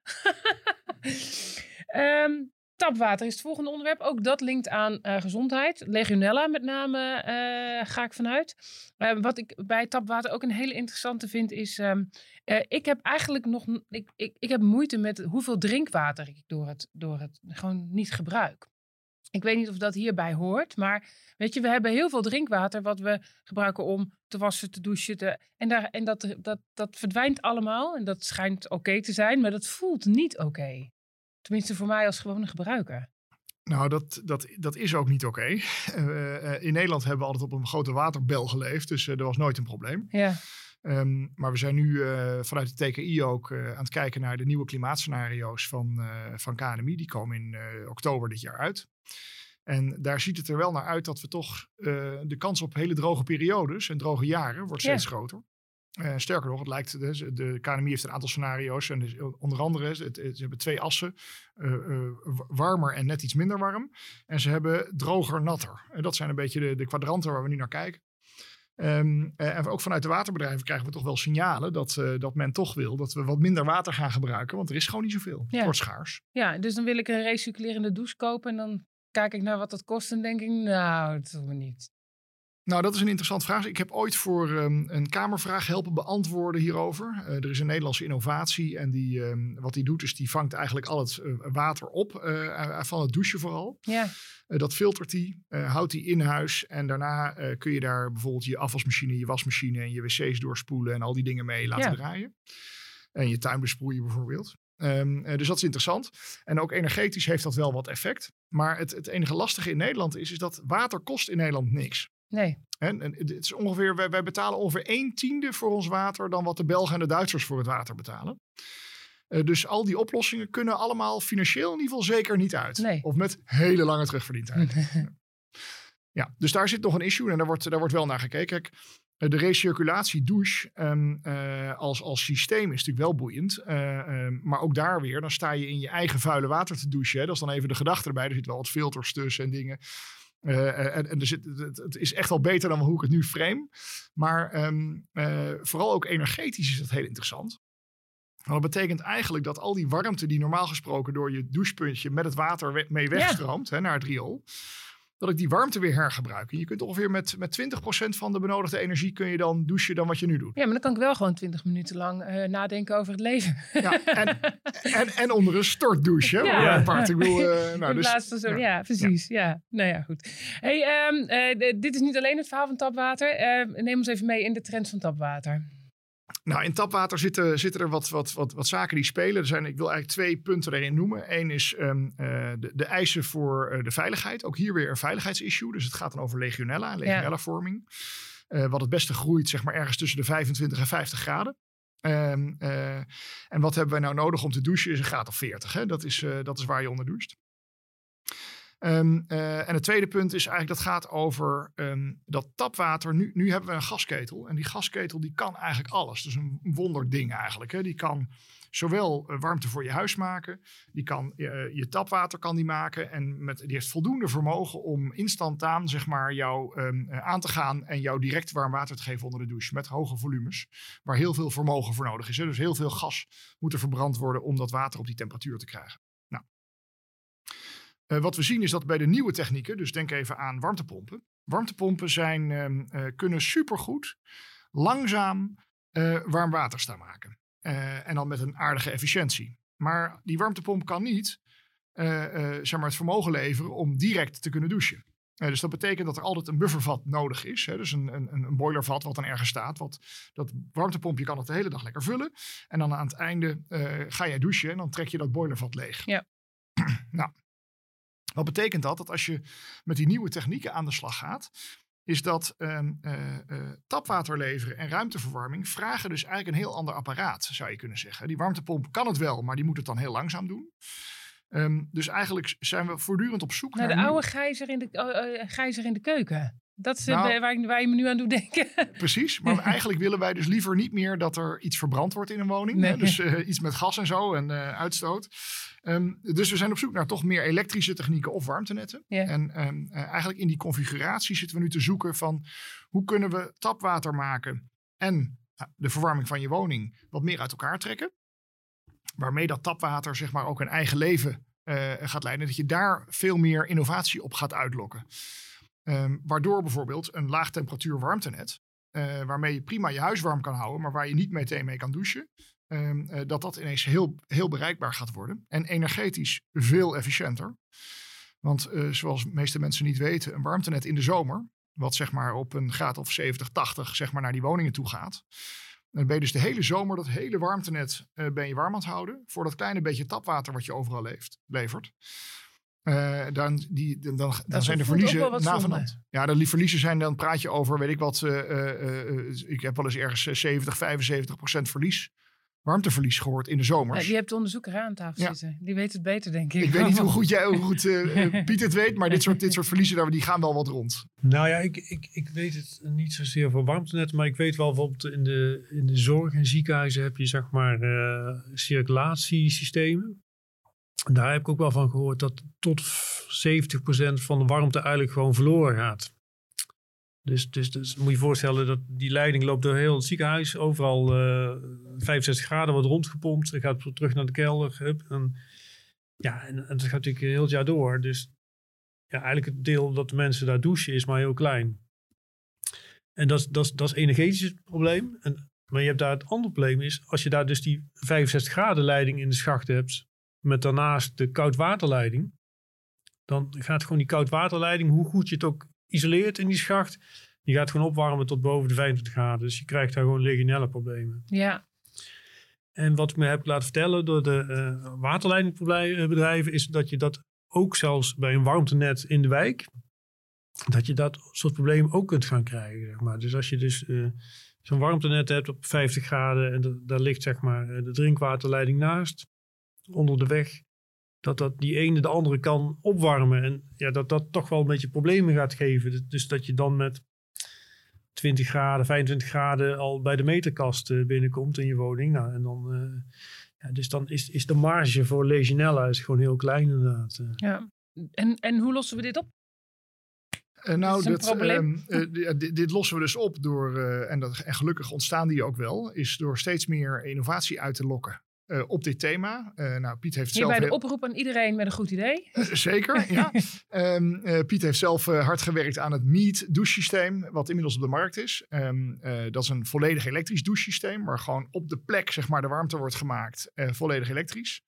um, Tapwater is het volgende onderwerp. Ook dat linkt aan uh, gezondheid. Legionella met name uh, ga ik vanuit. Uh, wat ik bij tapwater ook een hele interessante vind is... Um, ik heb eigenlijk nog... Ik, ik, ik heb moeite met hoeveel drinkwater ik door het, door het gewoon niet gebruik. Ik weet niet of dat hierbij hoort, maar weet je, we hebben heel veel drinkwater wat we gebruiken om te wassen, te douchen. En daar, en dat, dat, dat verdwijnt allemaal en dat schijnt oké te zijn, maar dat voelt niet oké. Tenminste voor mij als gewone gebruiker. Nou, dat, dat, dat is ook niet oké. Okay. Uh, eh, in Nederland hebben we altijd op een grote waterbel geleefd, dus uh, er was nooit een probleem. Ja. Um, maar we zijn nu uh, vanuit de TKI ook aan het kijken naar de nieuwe klimaatscenario's van, van KNMI. Die komen in oktober dit jaar uit. En daar ziet het er wel naar uit dat we toch de kans op hele droge periodes en droge jaren wordt steeds groter. Uh, sterker nog, het lijkt, de, de KNMI heeft een aantal scenario's. En dus onder andere, het, het, ze hebben twee assen. Uh, uh, warmer en net iets minder warm. En ze hebben droger, natter. En dat zijn een beetje de, de kwadranten waar we nu naar kijken. Um, en ook vanuit de waterbedrijven krijgen we toch wel signalen dat, dat men toch wil dat we wat minder water gaan gebruiken. Want er is gewoon niet zoveel. Ja. Het wordt schaars. Ja, dus dan wil ik een recirculerende douche kopen. En dan kijk ik naar wat dat kost en denk ik, nou, dat doen we niet. Nou, dat is een interessante vraag. Ik heb ooit voor um, een Kamervraag helpen beantwoorden hierover. Uh, er is een Nederlandse innovatie en die, um, wat die doet is die vangt eigenlijk al het uh, water op, uh, van het douchen vooral. Ja. dat filtert die, houdt die in huis en daarna kun je daar bijvoorbeeld je afwasmachine, je wasmachine en je wc's doorspoelen en al die dingen mee laten ja. draaien. En je tuin besproeien bijvoorbeeld. Um, dus dat is interessant. En ook energetisch heeft dat wel wat effect. Maar het, het enige lastige in Nederland is, is dat water kost in Nederland niks. Nee. En, en het is ongeveer, wij, wij, betalen ongeveer een tiende voor ons water dan wat de Belgen en de Duitsers voor het water betalen. Uh, dus al die oplossingen kunnen allemaal financieel in ieder geval zeker niet uit. Nee. Of met hele lange terugverdientijd. ja, dus daar zit nog een issue en daar wordt, daar wordt wel naar gekeken. Kijk, eh, de recirculatie douche um, uh, als, als systeem is natuurlijk wel boeiend. Uh, um, maar ook daar weer, dan sta je in je eigen vuile water te douchen. Hè. Dat is dan even de gedachte erbij. Er zitten wel wat filters tussen en dingen. Uh, en, en er zit, het, het, is echt wel beter dan hoe ik het nu frame. Maar um, uh, vooral ook energetisch is dat heel interessant. dat betekent eigenlijk dat al die warmte die normaal gesproken door je douchepuntje met het water mee wegstroomt ja. hè, naar het riool dat ik die warmte weer hergebruik. En je kunt ongeveer met, met 20% van de benodigde energie kun je dan douchen dan wat je nu doet. Ja, maar dan kan ik wel gewoon 20 minuten lang uh, nadenken over het leven. Ja, en, en, en onder een stortdouche. Ja. ja. Apart. Ik bedoel, uh, nou, dus, van zo, ja. ja. precies. Ja. ja. nou ja, goed. Hey, um, uh, dit is niet alleen het verhaal van tapwater. neem ons even mee in de trends van tapwater. Nou, in tapwater zitten, zitten er wat, wat, wat, wat zaken die spelen. Er zijn, ik wil eigenlijk twee punten erin noemen. Eén is um, uh, de, de, eisen voor uh, de veiligheid. Ook hier weer een veiligheidsissue. Dus het gaat dan over legionella legionella-vorming. Ja. Uh, wat het beste groeit, zeg maar, ergens tussen de 25 en 50 graden. Um, en wat hebben wij nou nodig om te douchen? Is een graad of 40. Hè? Dat, is, dat is waar je onder doucht. Um, uh, en het tweede punt is eigenlijk dat gaat over um, dat tapwater. Nu, nu hebben we een gasketel en die gasketel die kan eigenlijk alles. Dus een wonderding eigenlijk. Hè. Die kan zowel uh, warmte voor je huis maken, die kan uh, je tapwater kan die maken en met, die heeft voldoende vermogen om instantaan zeg maar jou um, aan te gaan en jou direct warm water te geven onder de douche met hoge volumes, waar heel veel vermogen voor nodig is. Dus heel veel gas moet er verbrand worden om dat water op die temperatuur te krijgen. Uh, wat we zien is dat bij de nieuwe technieken, dus denk even aan warmtepompen. Warmtepompen zijn, uh, kunnen supergoed langzaam uh, warm water staan maken. en dan met een aardige efficiëntie. Maar die warmtepomp kan niet zeg maar het vermogen leveren om direct te kunnen douchen. dus dat betekent dat er altijd een buffervat nodig is. Hè? Dus een, een, een boilervat wat dan ergens staat. Wat, dat warmtepompje kan het de hele dag lekker vullen. En dan aan het einde ga jij douchen en dan trek je dat boilervat leeg. Ja. nou, wat betekent dat? Dat als je met die nieuwe technieken aan de slag gaat, is dat uh, uh, tapwater leveren en ruimteverwarming vragen dus eigenlijk een heel ander apparaat, zou je kunnen zeggen. Die warmtepomp kan het wel, maar die moet het dan heel langzaam doen. Um, dus eigenlijk zijn we voortdurend op zoek naar... naar de oude gijzer in de, uh, gijzer in de keuken. Dat is nou, waar, waar, je me nu aan doet denken. Precies, maar eigenlijk willen wij dus liever niet meer dat er iets verbrand wordt in een woning. Nee. Dus uh, iets met gas en zo en uh, uitstoot. Um, dus we zijn op zoek naar toch meer elektrische technieken of warmtenetten. Ja. En um, uh, eigenlijk in die configuratie zitten we nu te zoeken van hoe kunnen we tapwater maken en de verwarming van je woning wat meer uit elkaar trekken. Waarmee dat tapwater zeg maar ook een eigen leven gaat leiden. Dat je daar veel meer innovatie op gaat uitlokken. Um, waardoor bijvoorbeeld een laag temperatuur warmtenet, uh, waarmee je prima je huis warm kan houden, maar waar je niet meteen mee kan douchen, um, uh, dat dat ineens heel, heel bereikbaar gaat worden. En energetisch veel efficiënter. Want uh, zoals de meeste mensen niet weten, een warmtenet in de zomer, wat zeg maar op een graad of 70, 80 zeg maar naar die woningen toe gaat. Dan ben je dus de hele zomer dat hele warmtenet ben je warm aan het houden. Voor dat kleine beetje tapwater wat je overal leeft, levert. Uh, dan, die, dan, dan, dan zijn de verliezen na vanand. Ja, de verliezen zijn dan praat je over, weet ik wat, uh, uh, ik heb wel eens ergens 70, 75 procent verlies. Warmteverlies gehoord in de zomers. Ja, je hebt de onderzoeker aan tafel ja. zitten. Die weet het beter, denk ik. Ik weet niet hoe goed, jij, hoe goed Piet het weet, maar dit soort, dit soort verliezen die gaan wel wat rond. Nou ja, ik, ik, ik weet het niet zozeer voor warmtenet, maar ik weet wel bijvoorbeeld in de, in de zorg en ziekenhuizen heb je zeg maar circulatiesystemen. Daar heb ik ook wel van gehoord dat tot 70% van de warmte eigenlijk gewoon verloren gaat. Dus, dus, dus moet je voorstellen dat die leiding loopt door heel het ziekenhuis. Overal uh, eh, 65 graden wordt rondgepompt. Dan gaat terug naar de kelder. Hup, en, ja, en, dat gaat natuurlijk heel het jaar door. Dus ja, eigenlijk het deel dat de mensen daar douchen is maar heel klein. En dat, dat, dat is energetisch het probleem. En, maar je hebt daar het andere probleem is, als je daar dus die 65 graden leiding in de schacht hebt, met daarnaast de koudwaterleiding. Dan gaat gewoon die koudwaterleiding, hoe goed je het ook isoleert in die schacht, die gaat gewoon opwarmen tot boven de 25 graden. Dus je krijgt daar gewoon legionelle problemen. Ja. En wat ik me heb laten vertellen door de uh, waterleidingbedrijven is dat je dat ook zelfs bij een warmtenet in de wijk, dat je dat soort problemen ook kunt gaan krijgen. Zeg maar. Dus als je dus uh, zo'n warmtenet hebt op 50 graden en daar ligt zeg maar de drinkwaterleiding naast, onder de weg, dat dat die ene de andere kan opwarmen. En ja, dat dat toch wel een beetje problemen gaat geven. Dus, dat je dan met 20 graden, 25 graden al bij de meterkast uh, binnenkomt in je woning. Nou, en dan, uh, ja, dus dan is, is de marge voor Legionella is gewoon heel klein inderdaad. Uh. Ja, en, en hoe lossen we dit op? Uh, nou, dat, uh, uh, dit, lossen we dus op door, en, dat, en gelukkig ontstaan die ook wel, is door steeds meer innovatie uit te lokken. Uh, op dit thema. Uh, nou, Piet heeft Hierbij zelf. de oproep aan iedereen met een goed idee. Uh, zeker, ja. um, Piet heeft zelf hard gewerkt aan het Meet douchesysteem, wat inmiddels op de markt is. Um, dat is een volledig elektrisch douchesysteem, waar gewoon op de plek zeg maar, de warmte wordt gemaakt, volledig elektrisch.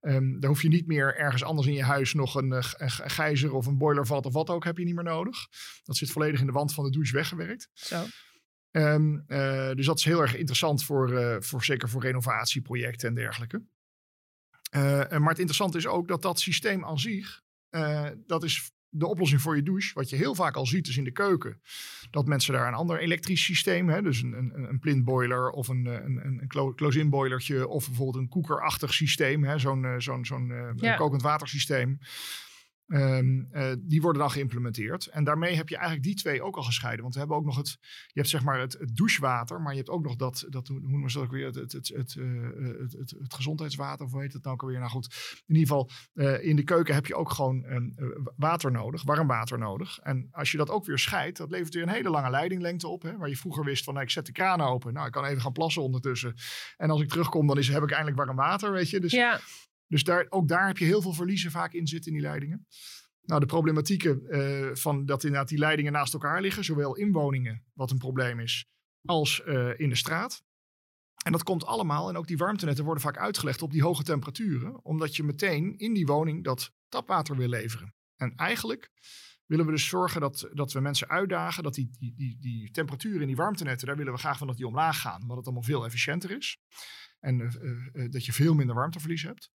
Um, daar hoef je niet meer ergens anders in je huis nog een, een, gijzer of een boilervat of wat ook heb je niet meer nodig. Dat zit volledig in de wand van de douche weggewerkt. Zo. Um, uh, dus dat is heel erg interessant voor, uh, voor zeker voor renovatieprojecten en dergelijke. Uh, maar het interessante is ook dat dat systeem aan zich, dat is de oplossing voor je douche. Wat je heel vaak al ziet is in de keuken. Dat mensen daar een ander elektrisch systeem, hè, dus een, een, een plintboiler of een, een, een close-in boilertje of bijvoorbeeld een koekerachtig systeem, zo'n zo'n zo'n ja. kokend watersysteem. Um, uh, die worden dan geïmplementeerd. En daarmee heb je eigenlijk die twee ook al gescheiden. Want we hebben ook nog het, je hebt zeg maar het, douchewater, maar je hebt ook nog dat, dat hoe noemen we dat ook weer, het, het, het, het, uh, het, gezondheidswater, of hoe heet het nou ook alweer? Nou goed, in ieder geval, uh, in de keuken heb je ook gewoon um, water nodig, warm water nodig. En als je dat ook weer scheidt, dat levert weer een hele lange leidinglengte op. Hè, waar je vroeger wist van, nou, ik zet de kraan open, nou, ik kan even gaan plassen ondertussen. En als ik terugkom, dan is, heb ik eindelijk warm water, weet je. Dus ja. Dus daar, ook daar heb je heel veel verliezen vaak in zitten in die leidingen. Nou, de problematieken uh, van dat inderdaad die leidingen naast elkaar liggen, zowel in woningen, wat een probleem is, als uh, in de straat. En dat komt allemaal, en ook die warmtenetten worden vaak uitgelegd op die hoge temperaturen, omdat je meteen in die woning dat tapwater wil leveren. En eigenlijk willen we dus zorgen dat, dat we mensen uitdagen dat die, die, die, die temperatuur in die warmtenetten, daar willen we graag van dat die omlaag gaan, omdat het allemaal veel efficiënter is. En uh, uh, dat je veel minder warmteverlies hebt.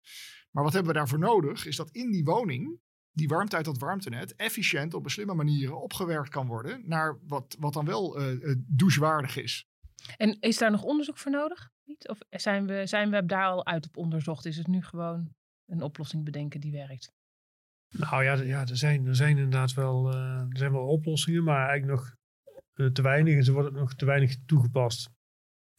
Maar wat hebben we daarvoor nodig, is dat in die woning die warmte uit dat warmtenet efficiënt op een slimme manier opgewerkt kan worden naar wat, wat dan wel uh, douchewaardig is. En is daar nog onderzoek voor nodig? Of zijn we, zijn we daar al uit op onderzocht? Is het nu gewoon een oplossing bedenken die werkt? Nou ja, ja er, zijn, er zijn inderdaad wel, uh, er zijn wel oplossingen, maar eigenlijk nog uh, te weinig. En ze worden nog te weinig toegepast.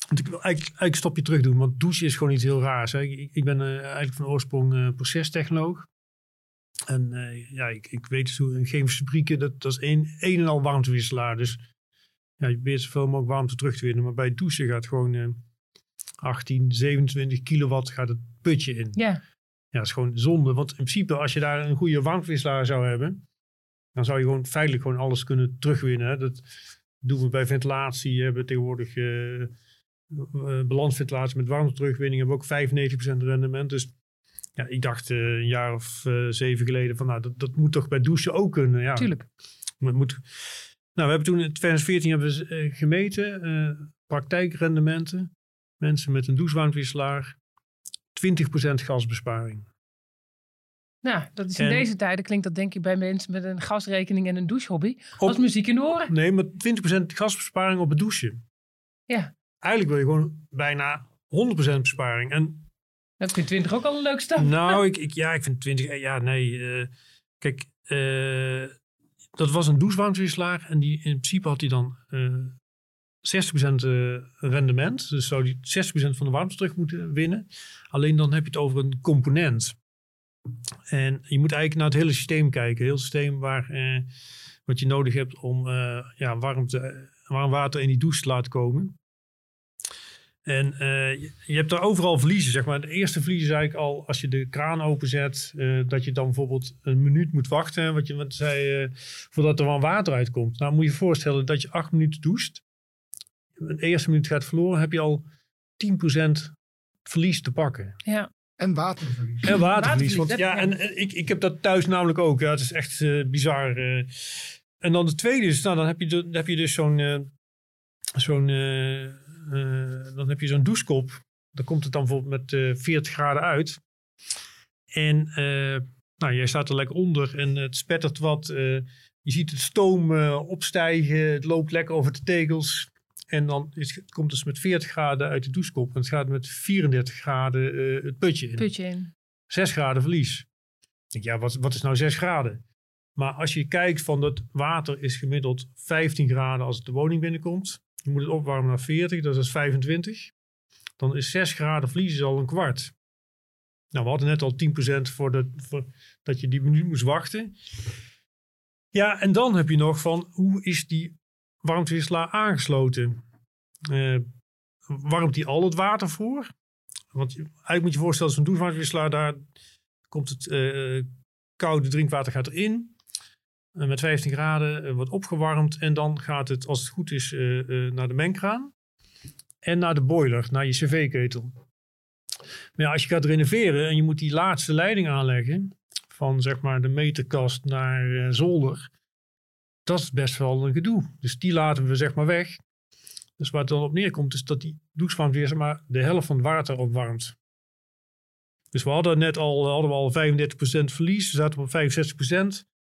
Want ik wil eigenlijk, eigenlijk een stapje terug doen, want douchen is gewoon iets heel raars. Hè. Ik, ik ben uh, eigenlijk van oorsprong procestechnoloog. En ja, ik, ik weet dus hoe een chemische fabrieken, dat, dat is een, een en al warmtewisselaar. Dus ja, je probeert zoveel mogelijk warmte terug te winnen. Maar bij douchen gaat gewoon 18, 27 kilowatt gaat het putje in. Ja. Ja, dat is gewoon zonde. Want in principe, als je daar een goede warmtewisselaar zou hebben, dan zou je gewoon feitelijk gewoon alles kunnen terugwinnen. Dat doen we bij ventilatie. We hebben tegenwoordig balansventilatie met warmte-terugwinning. Hebben we ook 95% rendement. Dus ja, ik dacht uh, een jaar of uh, zeven geleden van nou, dat, dat moet toch bij douchen ook kunnen. Ja, Tuurlijk. Het moet, nou, we hebben toen in 2014 hebben we gemeten, praktijkrendementen. Mensen met een douchewarmtewisselaar 20% gasbesparing. Nou, dat is in deze tijden klinkt dat denk ik bij mensen met een gasrekening en een douchehobby als muziek in de oren. Nee, maar 20% gasbesparing op het douchen. Ja. Eigenlijk wil je gewoon bijna 100% besparing. En dat vind 20 ook al een leuk stap. Nou, ik, ik, ja, ik vind 20, eh, ja, nee. Uh, kijk, uh, dat was een douchewarmtewisselaar en die, in principe had hij dan uh, 60% uh, rendement. Dus zou die 60% van de warmte terug moeten winnen. Alleen dan heb je het over een component. En je moet eigenlijk naar het hele systeem kijken. Heel systeem waar, eh, wat je nodig hebt om ja, warmte, warm water in die douche te laten komen. En uh, je, hebt daar overal verliezen, zeg maar. De eerste verlies is eigenlijk al als je de kraan openzet, uh, dat je dan bijvoorbeeld een minuut moet wachten, wat je wat zei, uh, voordat er warm water uitkomt. Nou moet je je voorstellen dat je acht minuten doucht de eerste minuut gaat verloren, heb je al 10% verlies te pakken. Ja. En waterverlies. En waterverlies. Want, ja, en, ik, ik heb dat thuis namelijk ook. Ja, het is echt uh, bizar. Uh. En dan de tweede is, nou, dan heb je, dan heb je dus zo'n, uh, zo'n, dan heb je zo'n douchekop. Dan komt het dan bijvoorbeeld met 40 graden uit. En nou, jij staat er lekker onder en het spettert wat. je ziet het stoom opstijgen. Het loopt lekker over de tegels. En dan is, het komt dus met 40 graden uit de douchekop. En het gaat met 34 graden uh, het putje in. Putje in. 6 graden verlies. Ik denk, ja, wat, wat is nou 6 graden? Maar als je kijkt van dat water is gemiddeld 15 graden als het de woning binnenkomt. Je moet het opwarmen naar 40, dat is 25. Dan is 6 graden verlies al een kwart. Nou, we hadden net al 10% voor, de, voor dat je die minuut moest wachten. Ja, en dan heb je nog van hoe is die warmtewisselaar aangesloten. Uh, warmt die al het water voor? Want eigenlijk moet je voorstellen, zo'n douchewarmtewisselaar, daar komt het uh, koude drinkwater gaat erin. Uh, met 15 graden wordt opgewarmd. En dan gaat het, als het goed is, naar de mengkraan. En naar de boiler, naar je cv-ketel. Maar ja, als je gaat renoveren en je moet die laatste leiding aanleggen. Van zeg maar de meterkast naar zolder dat is best wel een gedoe. Dus die laten we zeg maar weg. Dus waar het dan op neerkomt is dat die douchewarmte weer zeg maar de helft van het water opwarmt. Dus we hadden net al, hadden we al 35% verlies. We zaten op 65%.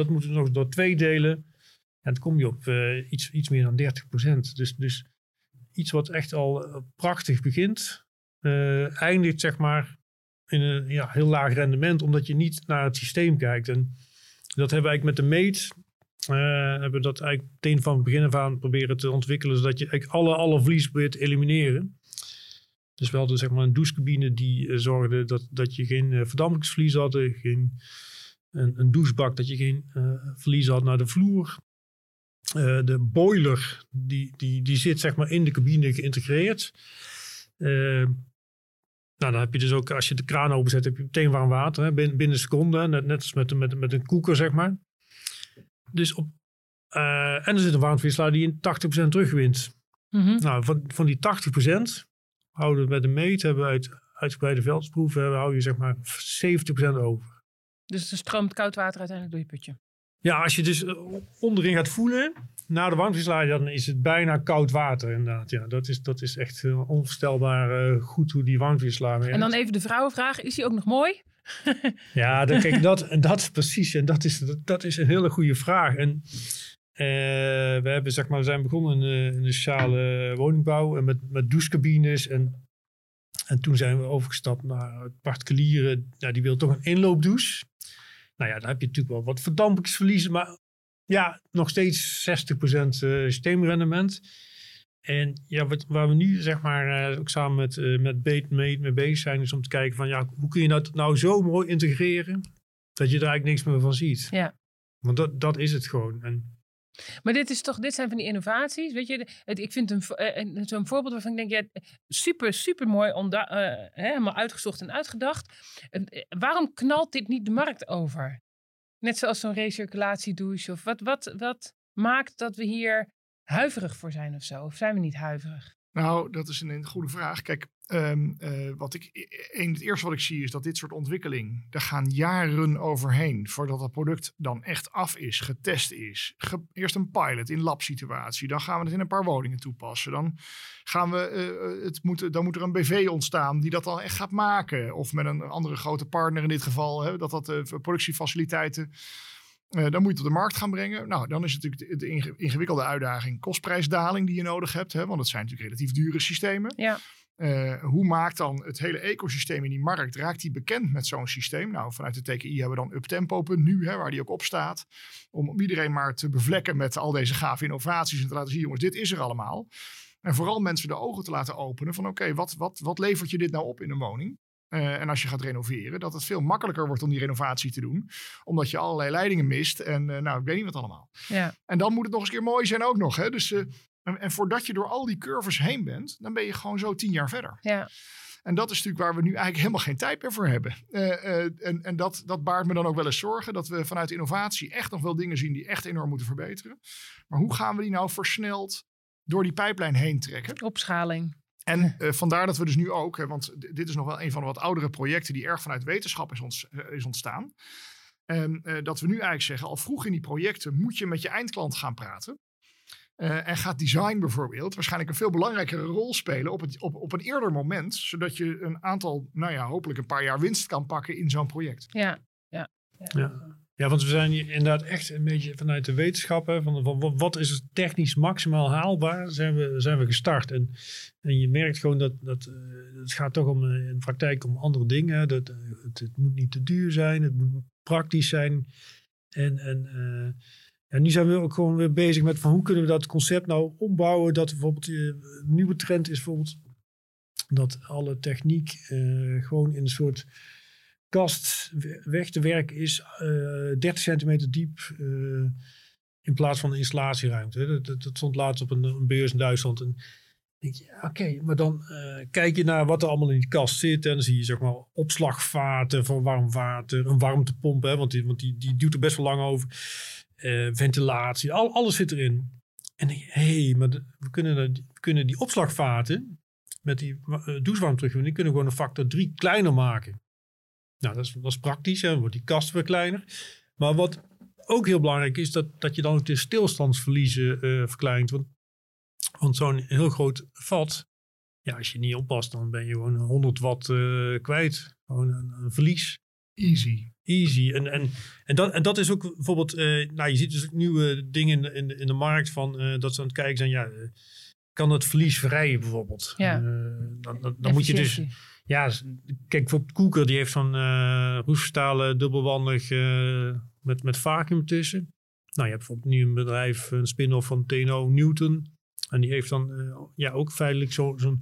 Dat moeten we nog door twee delen. En dan kom je op uh, iets, iets meer dan 30%. Dus, dus iets wat echt al uh, prachtig begint. Uh, eindigt zeg maar in een ja, heel laag rendement. Omdat je niet naar het systeem kijkt. En dat hebben we eigenlijk met de meet uh, hebben dat eigenlijk meteen van het begin af aan proberen te ontwikkelen, zodat je eigenlijk alle, alle verlies probeert te elimineren. Dus we hadden zeg maar een douchecabine die zorgde dat, dat je geen verdampingsverlies had, geen, een, een douchebak dat je geen verlies had naar de vloer. de boiler die, die, die zit zeg maar in de cabine geïntegreerd. Nou, dan heb je dus ook, als je de kraan openzet, heb je meteen warm water. Hè, binnen, binnen seconden, net, net als met, met, met een koeker, zeg maar. Dus op, uh, en er zit een warmtewisselaar die in 80% terugwint. Mm -hmm. Nou, van, van die 80% houden we bij de meet, hebben we uit uitgebreide veldsproeven, hou je zeg maar 70% over. Dus er stroomt koud water uiteindelijk door je putje? Ja, als je dus eh, onderin gaat voelen, na de warmtevlieslager, dan is het bijna koud water inderdaad. Ja, dat is, dat is echt uh, onvoorstelbaar uh, goed hoe die warmtevlieslager En dan even de vrouwenvraag, is hij ook nog mooi? ja, dat, kijk, dat, dat precies. En dat is, dat, dat is een hele goede vraag. En uh, we, hebben, zeg maar, we zijn begonnen in, in de sociale woningbouw en met, met douchecabines. En, en toen zijn we overgestapt naar particulieren. Ja, die wil toch een inloopdouche. Nou ja, dan heb je natuurlijk wel wat verdampingsverliezen. Maar ja, nog steeds 60% systeemrendement. En ja, wat, waar we nu zeg maar uh, ook samen met, uh, met Beet mee, mee bezig zijn, is om te kijken van ja, hoe kun je dat nou zo mooi integreren dat je er eigenlijk niks meer van ziet. Ja. Want dat, dat is het gewoon. En, maar dit, is toch, dit zijn van die innovaties. Weet je, ik vind een, uh, zo'n voorbeeld waarvan ik denk, ja, super, super mooi, onda, helemaal uitgezocht en uitgedacht. waarom knalt dit niet de markt over? Net zoals zo'n recirculatiedouche of wat, wat, wat maakt dat we hier huiverig voor zijn of zo? Of zijn we niet huiverig? Nou, dat is een, goede vraag. Kijk, um, uh, wat ik, een, het eerste wat ik zie is dat dit soort ontwikkeling, daar gaan jaren overheen voordat het product dan echt af is, getest is. Eerst een pilot in labsituatie, dan gaan we het in een paar woningen toepassen. Dan, gaan we, uh, het moet, dan moet er een BV ontstaan die dat dan echt gaat maken. Of met een andere grote partner in dit geval, hè, dat dat uh, productiefaciliteiten uh, dan moet je het op de markt gaan brengen. Nou, dan is het natuurlijk de ingewikkelde uitdaging kostprijsdaling die je nodig hebt. Hè, want het zijn natuurlijk relatief dure systemen. Ja. Uh, hoe maakt dan het hele ecosysteem in die markt, raakt die bekend met zo'n systeem? Nou, vanuit de TKI hebben we dan uptempo.nu, hè, waar die ook op staat. Om iedereen maar te bevlekken met al deze gave innovaties en te laten zien, jongens, dit is er allemaal. En vooral mensen de ogen te laten openen van oké, wat, wat, wat levert je dit nou op in een woning? Uh, en als je gaat renoveren, dat het veel makkelijker wordt om die renovatie te doen. Omdat je allerlei leidingen mist en uh, nou, ik weet niet wat allemaal. Ja. En dan moet het nog eens een keer mooi zijn ook nog. Hè? Dus, uh, en, en, voordat je door al die curves heen bent, dan ben je gewoon zo tien jaar verder. Ja. En dat is natuurlijk waar we nu eigenlijk helemaal geen tijd meer voor hebben. en en dat, dat baart me dan ook wel eens zorgen dat we vanuit innovatie echt nog wel dingen zien die echt enorm moeten verbeteren. Maar hoe gaan we die nou versneld door die pijplijn heen trekken? Opschaling. En uh, vandaar dat we dus nu ook, hè, want dit is nog wel een van de wat oudere projecten die erg vanuit wetenschap is, ont, uh, is ontstaan. En uh, dat we nu eigenlijk zeggen, al vroeg in die projecten moet je met je eindklant gaan praten. en gaat design bijvoorbeeld waarschijnlijk een veel belangrijkere rol spelen op, het, op, op een eerder moment. Zodat je een aantal, nou ja, hopelijk een paar jaar winst kan pakken in zo'n project. Ja, ja. ja. ja. Ja, want we zijn inderdaad echt een beetje vanuit de wetenschappen. Van, wat is het technisch maximaal haalbaar, zijn we, zijn we gestart. En, en je merkt gewoon dat, dat uh, het gaat toch om in de praktijk om andere dingen. Dat, uh, het, het, moet niet te duur zijn, het moet praktisch zijn. En, en uh, nu zijn we ook gewoon weer bezig met van hoe kunnen we dat concept nou ombouwen. Dat bijvoorbeeld een nieuwe trend is bijvoorbeeld dat alle techniek gewoon in een soort kast weg te werken is uh, 30 centimeter diep uh, in plaats van een installatieruimte. Dat, dat, stond laatst op een, een beurs in Duitsland. En denk je, oké, maar dan uh, kijk je naar wat er allemaal in die kast zit. En dan zie je zeg maar opslagvaten voor warm water, een warmtepomp, hè, want, die, want die, die duwt er best wel lang over. Ventilatie, al, alles zit erin. En hé, hey, maar de, we, kunnen, we kunnen die opslagvaten met die uh, douchewarmtruckwinning, die kunnen gewoon een factor 3 kleiner maken. Nou, dat is, dat is praktisch. Dan wordt die kast weer kleiner. Maar wat ook heel belangrijk is, dat, dat je dan ook de stilstandsverliezen uh, verkleint. Want, want zo'n heel groot vat, ja, als je niet oppast, dan ben je gewoon 100 watt uh, kwijt. Gewoon een, een, verlies. Easy. Easy. En, en, en, dat, en dat is ook bijvoorbeeld, uh, nou, je ziet dus nieuwe dingen in, in, in de markt van dat ze aan het kijken zijn, ja, kan het verlies vrijen bijvoorbeeld. Ja. dan dan, dan moet je dus ja, kijk, voor Koeker die heeft zo'n uh, roeststalen dubbelwandig uh, met, met vacuüm tussen. Nou, je hebt bijvoorbeeld nu een bedrijf, een spin-off van TNO Newton. En die heeft dan uh, ja, ook feitelijk zo'n zo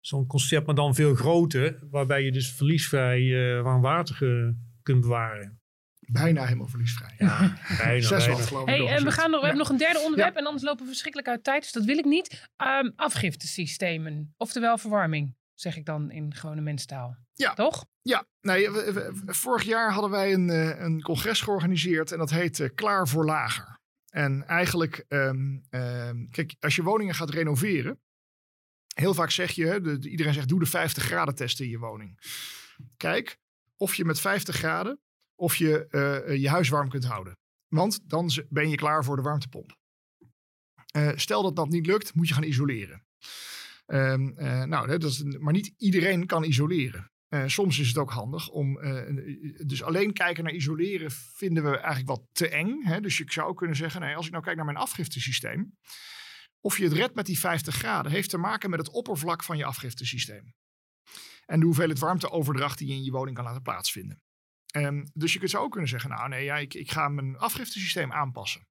zo'n concept, maar dan veel groter. Waarbij je dus verliesvrij uh, water kunt bewaren. Bijna helemaal verliesvrij. Ja, bijna. Zes bijna. geloof hey, en we, gaan nog, we ja. hebben nog een derde onderwerp Ja. en anders lopen we verschrikkelijk uit tijd. Dus dat wil ik niet. Um, afgiftesystemen, oftewel verwarming, zeg ik dan in gewone mensentaal. Ja. Toch? Ja, nee, we- we- we- vorig jaar hadden wij een, eh, een congres georganiseerd en dat heet eh, Klaar voor Lager. En eigenlijk, ehm, ehm, kijk, als je woningen gaat renoveren, heel vaak zeg je, hè, de, de- iedereen zegt doe de 50 graden test in je woning. Kijk of je met 50 graden, of je eh, je huis warm kunt houden. Want dan ben je klaar voor de warmtepomp. Uh, stel dat dat niet lukt, moet je gaan isoleren. Um, uh, nou, dat is, maar niet iedereen kan isoleren. Uh, soms is het ook handig om. dus alleen kijken naar isoleren vinden we eigenlijk wat te eng. Hè? Dus je zou kunnen zeggen: nee, als ik nou kijk naar mijn afgiftesysteem. Of je het redt met die 50 graden, heeft te maken met het oppervlak van je afgiftesysteem. En de hoeveelheid warmteoverdracht die je in je woning kan laten plaatsvinden. Um, dus je kunt zo ook kunnen zeggen: Nou, nee, ja, ik, ik ga mijn afgiftesysteem aanpassen.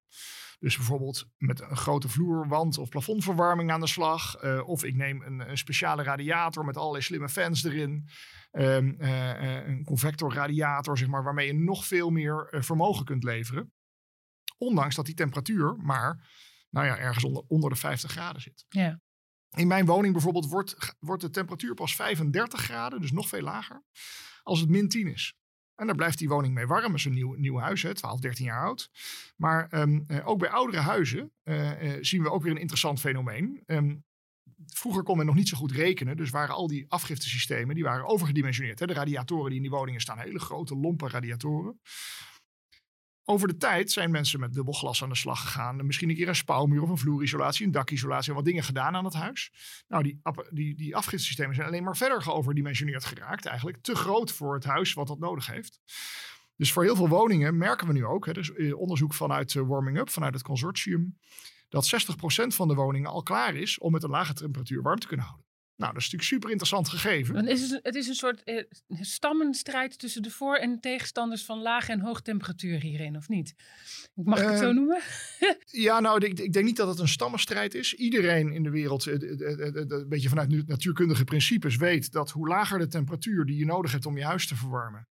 Dus bijvoorbeeld met een grote vloerwand of plafondverwarming aan de slag. Uh, of ik neem een, een, speciale radiator met allerlei slimme fans erin. Um, uh, een convectorradiator, zeg maar, waarmee je nog veel meer vermogen kunt leveren. Ondanks dat die temperatuur maar nou ja, ergens onder, onder de 50 graden zit. Ja. In mijn woning bijvoorbeeld wordt, wordt de temperatuur pas 35 graden, dus nog veel lager, als het min 10 is. En daar blijft die woning mee warm. Dat is een nieuw, nieuw huis, hè, 12, 13 jaar oud. Maar um, uh, ook bij oudere huizen uh, uh, zien we ook weer een interessant fenomeen. Um, vroeger kon men nog niet zo goed rekenen. Dus waren al die afgiftesystemen die waren overgedimensioneerd. Hè. De radiatoren die in die woningen staan, hele grote, lompe radiatoren. Over de tijd zijn mensen met dubbel glas aan de slag gegaan. Misschien een keer een spouwmuur of een vloerisolatie, een dakisolatie en wat dingen gedaan aan het huis. Nou, die, die, die afgiftesystemen zijn alleen maar verder geoverdimensioneerd geraakt. Eigenlijk te groot voor het huis wat dat nodig heeft. Dus voor heel veel woningen merken we nu ook, hè, dus onderzoek vanuit Warming Up, vanuit het consortium, dat 60% van de woningen al klaar is om met een lage temperatuur warm te kunnen houden. Nou, dat is natuurlijk super interessant gegeven. Dan is het, het is een soort eh, stammenstrijd tussen de voor- en tegenstanders van lage en hoge temperatuur hierin, of niet? Mag ik het zo noemen? ja, nou, ik, ik, denk niet dat het een stammenstrijd is. Iedereen in de wereld, een beetje vanuit natuurkundige principes, weet dat hoe lager de temperatuur die je nodig hebt om je huis te verwarmen,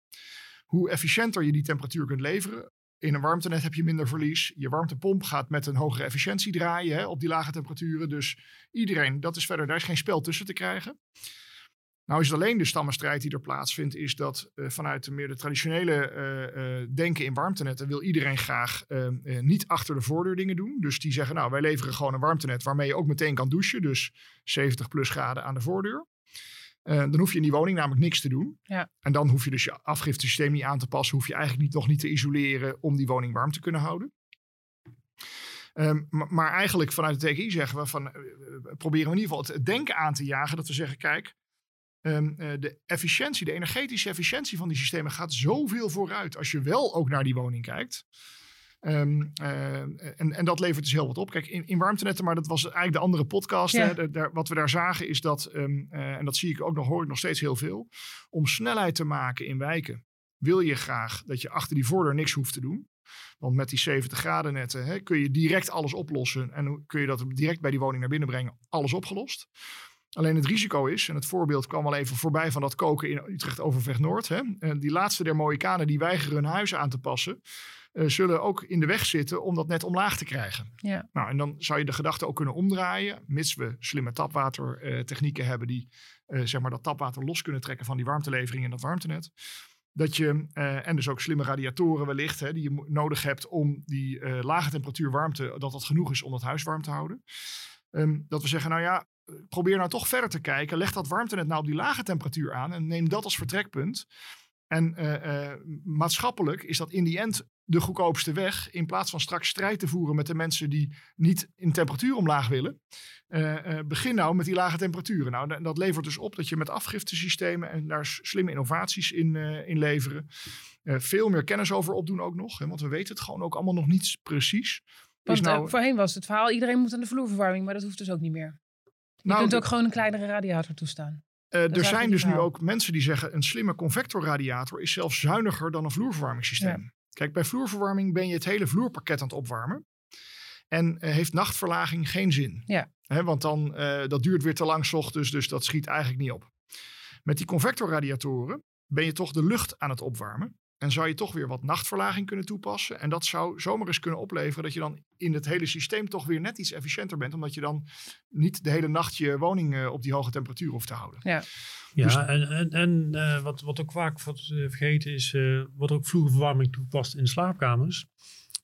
hoe efficiënter je die temperatuur kunt leveren, in een warmtenet heb je minder verlies. Je warmtepomp gaat met een hogere efficiëntie draaien hè, op die lage temperaturen. Dus iedereen, dat is verder, daar is geen spel tussen te krijgen. Nou is het alleen de stammenstrijd die er plaatsvindt, is dat uh, vanuit de meer de traditionele uh, uh, denken in warmtenetten wil iedereen graag niet achter de voordeur dingen doen. Dus die zeggen, nou wij leveren gewoon een warmtenet waarmee je ook meteen kan douchen. Dus 70 plus graden aan de voordeur. Uh, dan hoef je in die woning namelijk niks te doen. Ja. En dan hoef je dus je afgiftesysteem niet aan te passen. Hoef je eigenlijk niet, nog niet te isoleren om die woning warm te kunnen houden. Um, maar, eigenlijk vanuit de TKI zeggen we van, uh, proberen we in ieder geval het denken aan te jagen. Dat we zeggen, kijk, um, uh, de efficiëntie, de energetische efficiëntie van die systemen gaat zoveel vooruit. Als je wel ook naar die woning kijkt. Um, uh, en, en dat levert dus heel wat op. Kijk, in, in warmtenetten, maar dat was eigenlijk de andere podcast. Ja. Hè, de, de, wat we daar zagen is dat, um, uh, en dat zie ik ook nog, hoor ik nog steeds heel veel. Om snelheid te maken in wijken wil je graag dat je achter die voordeur niks hoeft te doen. Want met die 70 graden netten hè, kun je direct alles oplossen. En kun je dat direct bij die woning naar binnen brengen. Alles opgelost. Alleen het risico is, en het voorbeeld kwam al even voorbij van dat koken in Utrecht Overvecht Noord. Hè, die laatste der Mohikanen die weigeren hun huizen aan te passen. Uh, zullen ook in de weg zitten om dat net omlaag te krijgen. Ja. Nou, en dan zou je de gedachte ook kunnen omdraaien, mits we slimme tapwatertechnieken hebben die uh, zeg maar dat tapwater los kunnen trekken van die warmtelevering in dat warmtenet. Dat je, en dus ook slimme radiatoren wellicht, hè, die je nodig hebt om die lage temperatuur warmte, dat dat genoeg is om dat huis warm te houden. Um, dat we zeggen, nou ja, probeer nou toch verder te kijken. Leg dat warmtenet nou op die lage temperatuur aan en neem dat als vertrekpunt. En uh, maatschappelijk is dat in die end de goedkoopste weg. In plaats van straks strijd te voeren met de mensen die niet in temperatuur omlaag willen. Uh, begin nou met die lage temperaturen. Nou, dat levert dus op dat je met afgiftesystemen en daar slimme innovaties in, in leveren. veel meer kennis over opdoen ook nog. Hè, want we weten het gewoon ook allemaal nog niet precies. Want nou, voorheen was het verhaal, iedereen moet aan de vloerverwarming. Maar dat hoeft dus ook niet meer. Je nou, kunt ook gewoon een kleinere radiator toestaan. Uh, er zijn dus nu ook mensen die zeggen een slimme convectorradiator is zelfs zuiniger dan een vloerverwarmingssysteem. Ja. Kijk, bij vloerverwarming ben je het hele vloerpakket aan het opwarmen. En uh, heeft nachtverlaging geen zin. Ja. He, want dan, uh, dat duurt weer te lang s ochtends, dus dat schiet eigenlijk niet op. Met die convectorradiatoren ben je toch de lucht aan het opwarmen. En zou je toch weer wat nachtverlaging kunnen toepassen. En dat zou zomaar eens kunnen opleveren dat je dan in het hele systeem toch weer net iets efficiënter bent. Omdat je dan niet de hele nacht je woning uh, op die hoge temperatuur hoeft te houden. Ja, ja dus, en, en, en uh, wat, wat ook vaak wat, uh, vergeten is, wordt ook vloerverwarming toegepast in slaapkamers.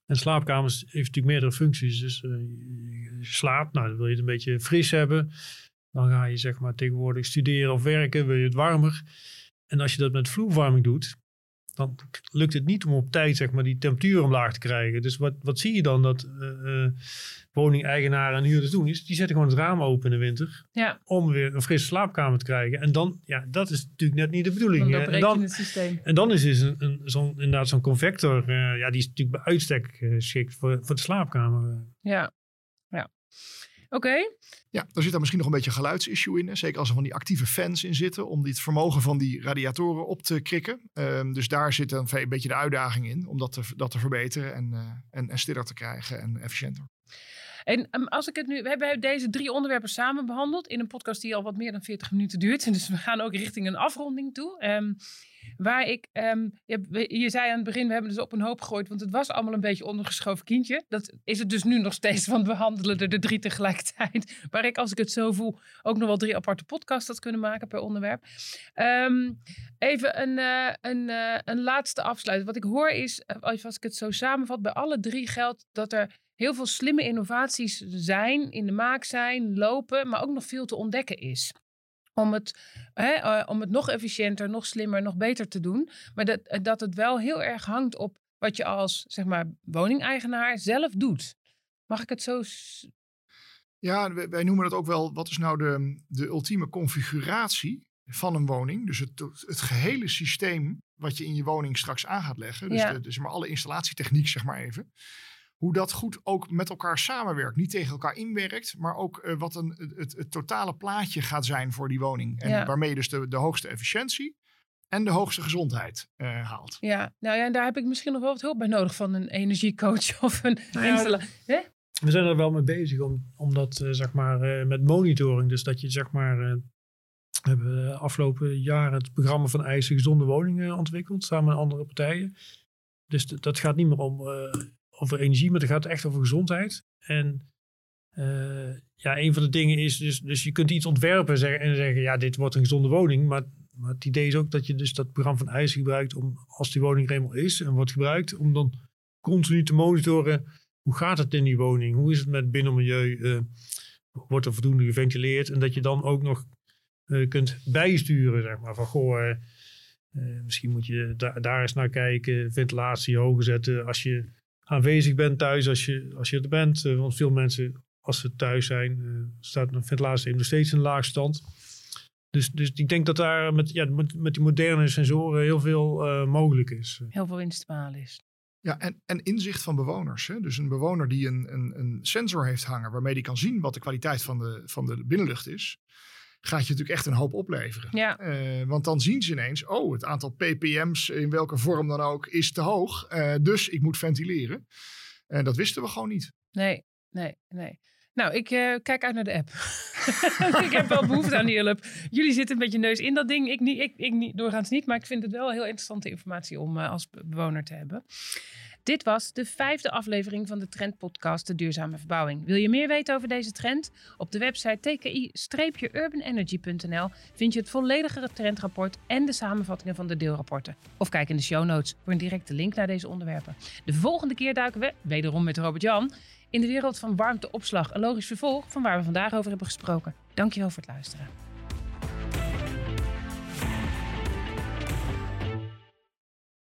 En slaapkamers heeft natuurlijk meerdere functies. Dus je slaapt, nou dan wil je het een beetje fris hebben. Dan ga je zeg maar tegenwoordig studeren of werken, wil je het warmer. En als je dat met vloerverwarming doet, dan lukt het niet om op tijd zeg maar, die temperatuur omlaag te krijgen. Dus wat, wat zie je dan dat uh, woningeigenaren en huurders doen? Is, die zetten gewoon het raam open in de winter ja. om weer een frisse slaapkamer te krijgen. En dan, ja, dat is natuurlijk net niet de bedoeling. Dan en, dan, en dan is dus een, een, zo'n, inderdaad zo'n convector, uh, ja, die is natuurlijk bij uitstek geschikt voor, voor de slaapkamer. Ja. Oké. Ja, daar zit dan misschien nog een beetje een geluidsissue in. Hè? Zeker als er van die actieve fans in zitten. Om het vermogen van die radiatoren op te krikken. Um, dus daar zit dan een beetje de uitdaging in. Om dat te, dat te verbeteren en, uh, en, en stiller te krijgen en efficiënter. En um, als ik het nu, we hebben deze drie onderwerpen samen behandeld in een podcast die al wat meer dan 40 minuten duurt. Dus we gaan ook richting een afronding toe. Um, waar ik, um, je, zei aan het begin, we hebben dus op een hoop gegooid, want het was allemaal een beetje ondergeschoven kindje. Dat is het dus nu nog steeds, want we handelen er de drie tegelijkertijd. Waar ik, als ik het zo voel, ook nog wel drie aparte podcasts had kunnen maken per onderwerp. even een, uh, een, uh, een laatste afsluiting. Wat ik hoor is, als ik het zo samenvat, bij alle drie geldt dat er heel veel slimme innovaties zijn, in de maak zijn, lopen, maar ook nog veel te ontdekken is. Om het, hè, uh, om het nog efficiënter, nog slimmer, nog beter te doen. Maar dat, dat het wel heel erg hangt op wat je als zeg maar, woningeigenaar zelf doet. Mag ik het zo. Ja, wij noemen het ook wel. Wat is nou de, de ultieme configuratie van een woning? Dus het, het gehele systeem wat je in je woning straks aan gaat leggen. Dus, Ja. de, maar alle installatietechniek, zeg maar even hoe dat goed ook met elkaar samenwerkt. Niet tegen elkaar inwerkt, maar ook uh, wat een, het, het, totale plaatje gaat zijn voor die woning. En Ja. waarmee je dus de, de hoogste efficiëntie en de hoogste gezondheid uh, haalt. Ja, nou ja, en daar heb ik misschien nog wel wat hulp bij nodig van een energiecoach of een Nou ja. Hè? We zijn er wel mee bezig om, om dat eh, zeg maar eh, met monitoring. Dus dat je zeg maar. eh, we hebben de afgelopen jaren het programma van eisen gezonde woningen ontwikkeld. Samen met andere partijen. Dus dat gaat niet meer om eh, over energie, maar het gaat echt over gezondheid. En eh, ja, een van de dingen is dus, dus je kunt iets ontwerpen zeggen, en zeggen, ja, dit wordt een gezonde woning. Maar, maar het idee is ook dat je dus dat programma van eisen gebruikt om, als die woning er eenmaal is en wordt gebruikt, om dan continu te monitoren, hoe gaat het in die woning? Hoe is het met binnenmilieu? Eh, wordt er voldoende geventileerd? En dat je dan ook nog eh, kunt bijsturen, zeg maar, van goh... misschien moet je da- daar eens naar kijken, ventilatie hoger zetten als je aanwezig bent thuis, als je, als je er bent. Eh, want veel mensen, als ze thuis zijn, eh, staat een ventilatie nog steeds in laag stand. Dus, dus ik denk dat daar met, ja, met, met die moderne sensoren heel veel eh, mogelijk is. Heel veel winst te behalen is. Ja, en, en inzicht van bewoners. Hè? Dus een bewoner die een, een, een sensor heeft hangen waarmee die kan zien wat de kwaliteit van de, van de binnenlucht is, gaat je natuurlijk echt een hoop opleveren. Ja, Eh, want dan zien ze ineens, oh, het aantal ppm's in welke vorm dan ook is te hoog. Eh, dus ik moet ventileren. En dat wisten we gewoon niet. nee, nee, nee. Nou, ik eh, kijk uit naar de app. ik heb wel behoefte aan die hulp. Jullie zitten een beetje neus in dat ding. Ik, niet, ik, ik niet, doorgaans niet, maar ik vind het wel heel interessante informatie om als be- bewoner te hebben. Dit was de vijfde aflevering van de Trendpodcast De Duurzame Verbouwing. Wil je meer weten over deze trend? Op de website tki-urbanenergy.nl vind je het volledige trendrapport en de samenvattingen van de deelrapporten. Of kijk in de show notes voor een directe link naar deze onderwerpen. De volgende keer duiken we, wederom met Robert-Jan, in de wereld van warmteopslag. Een logisch vervolg van waar we vandaag over hebben gesproken. Dankjewel voor het luisteren.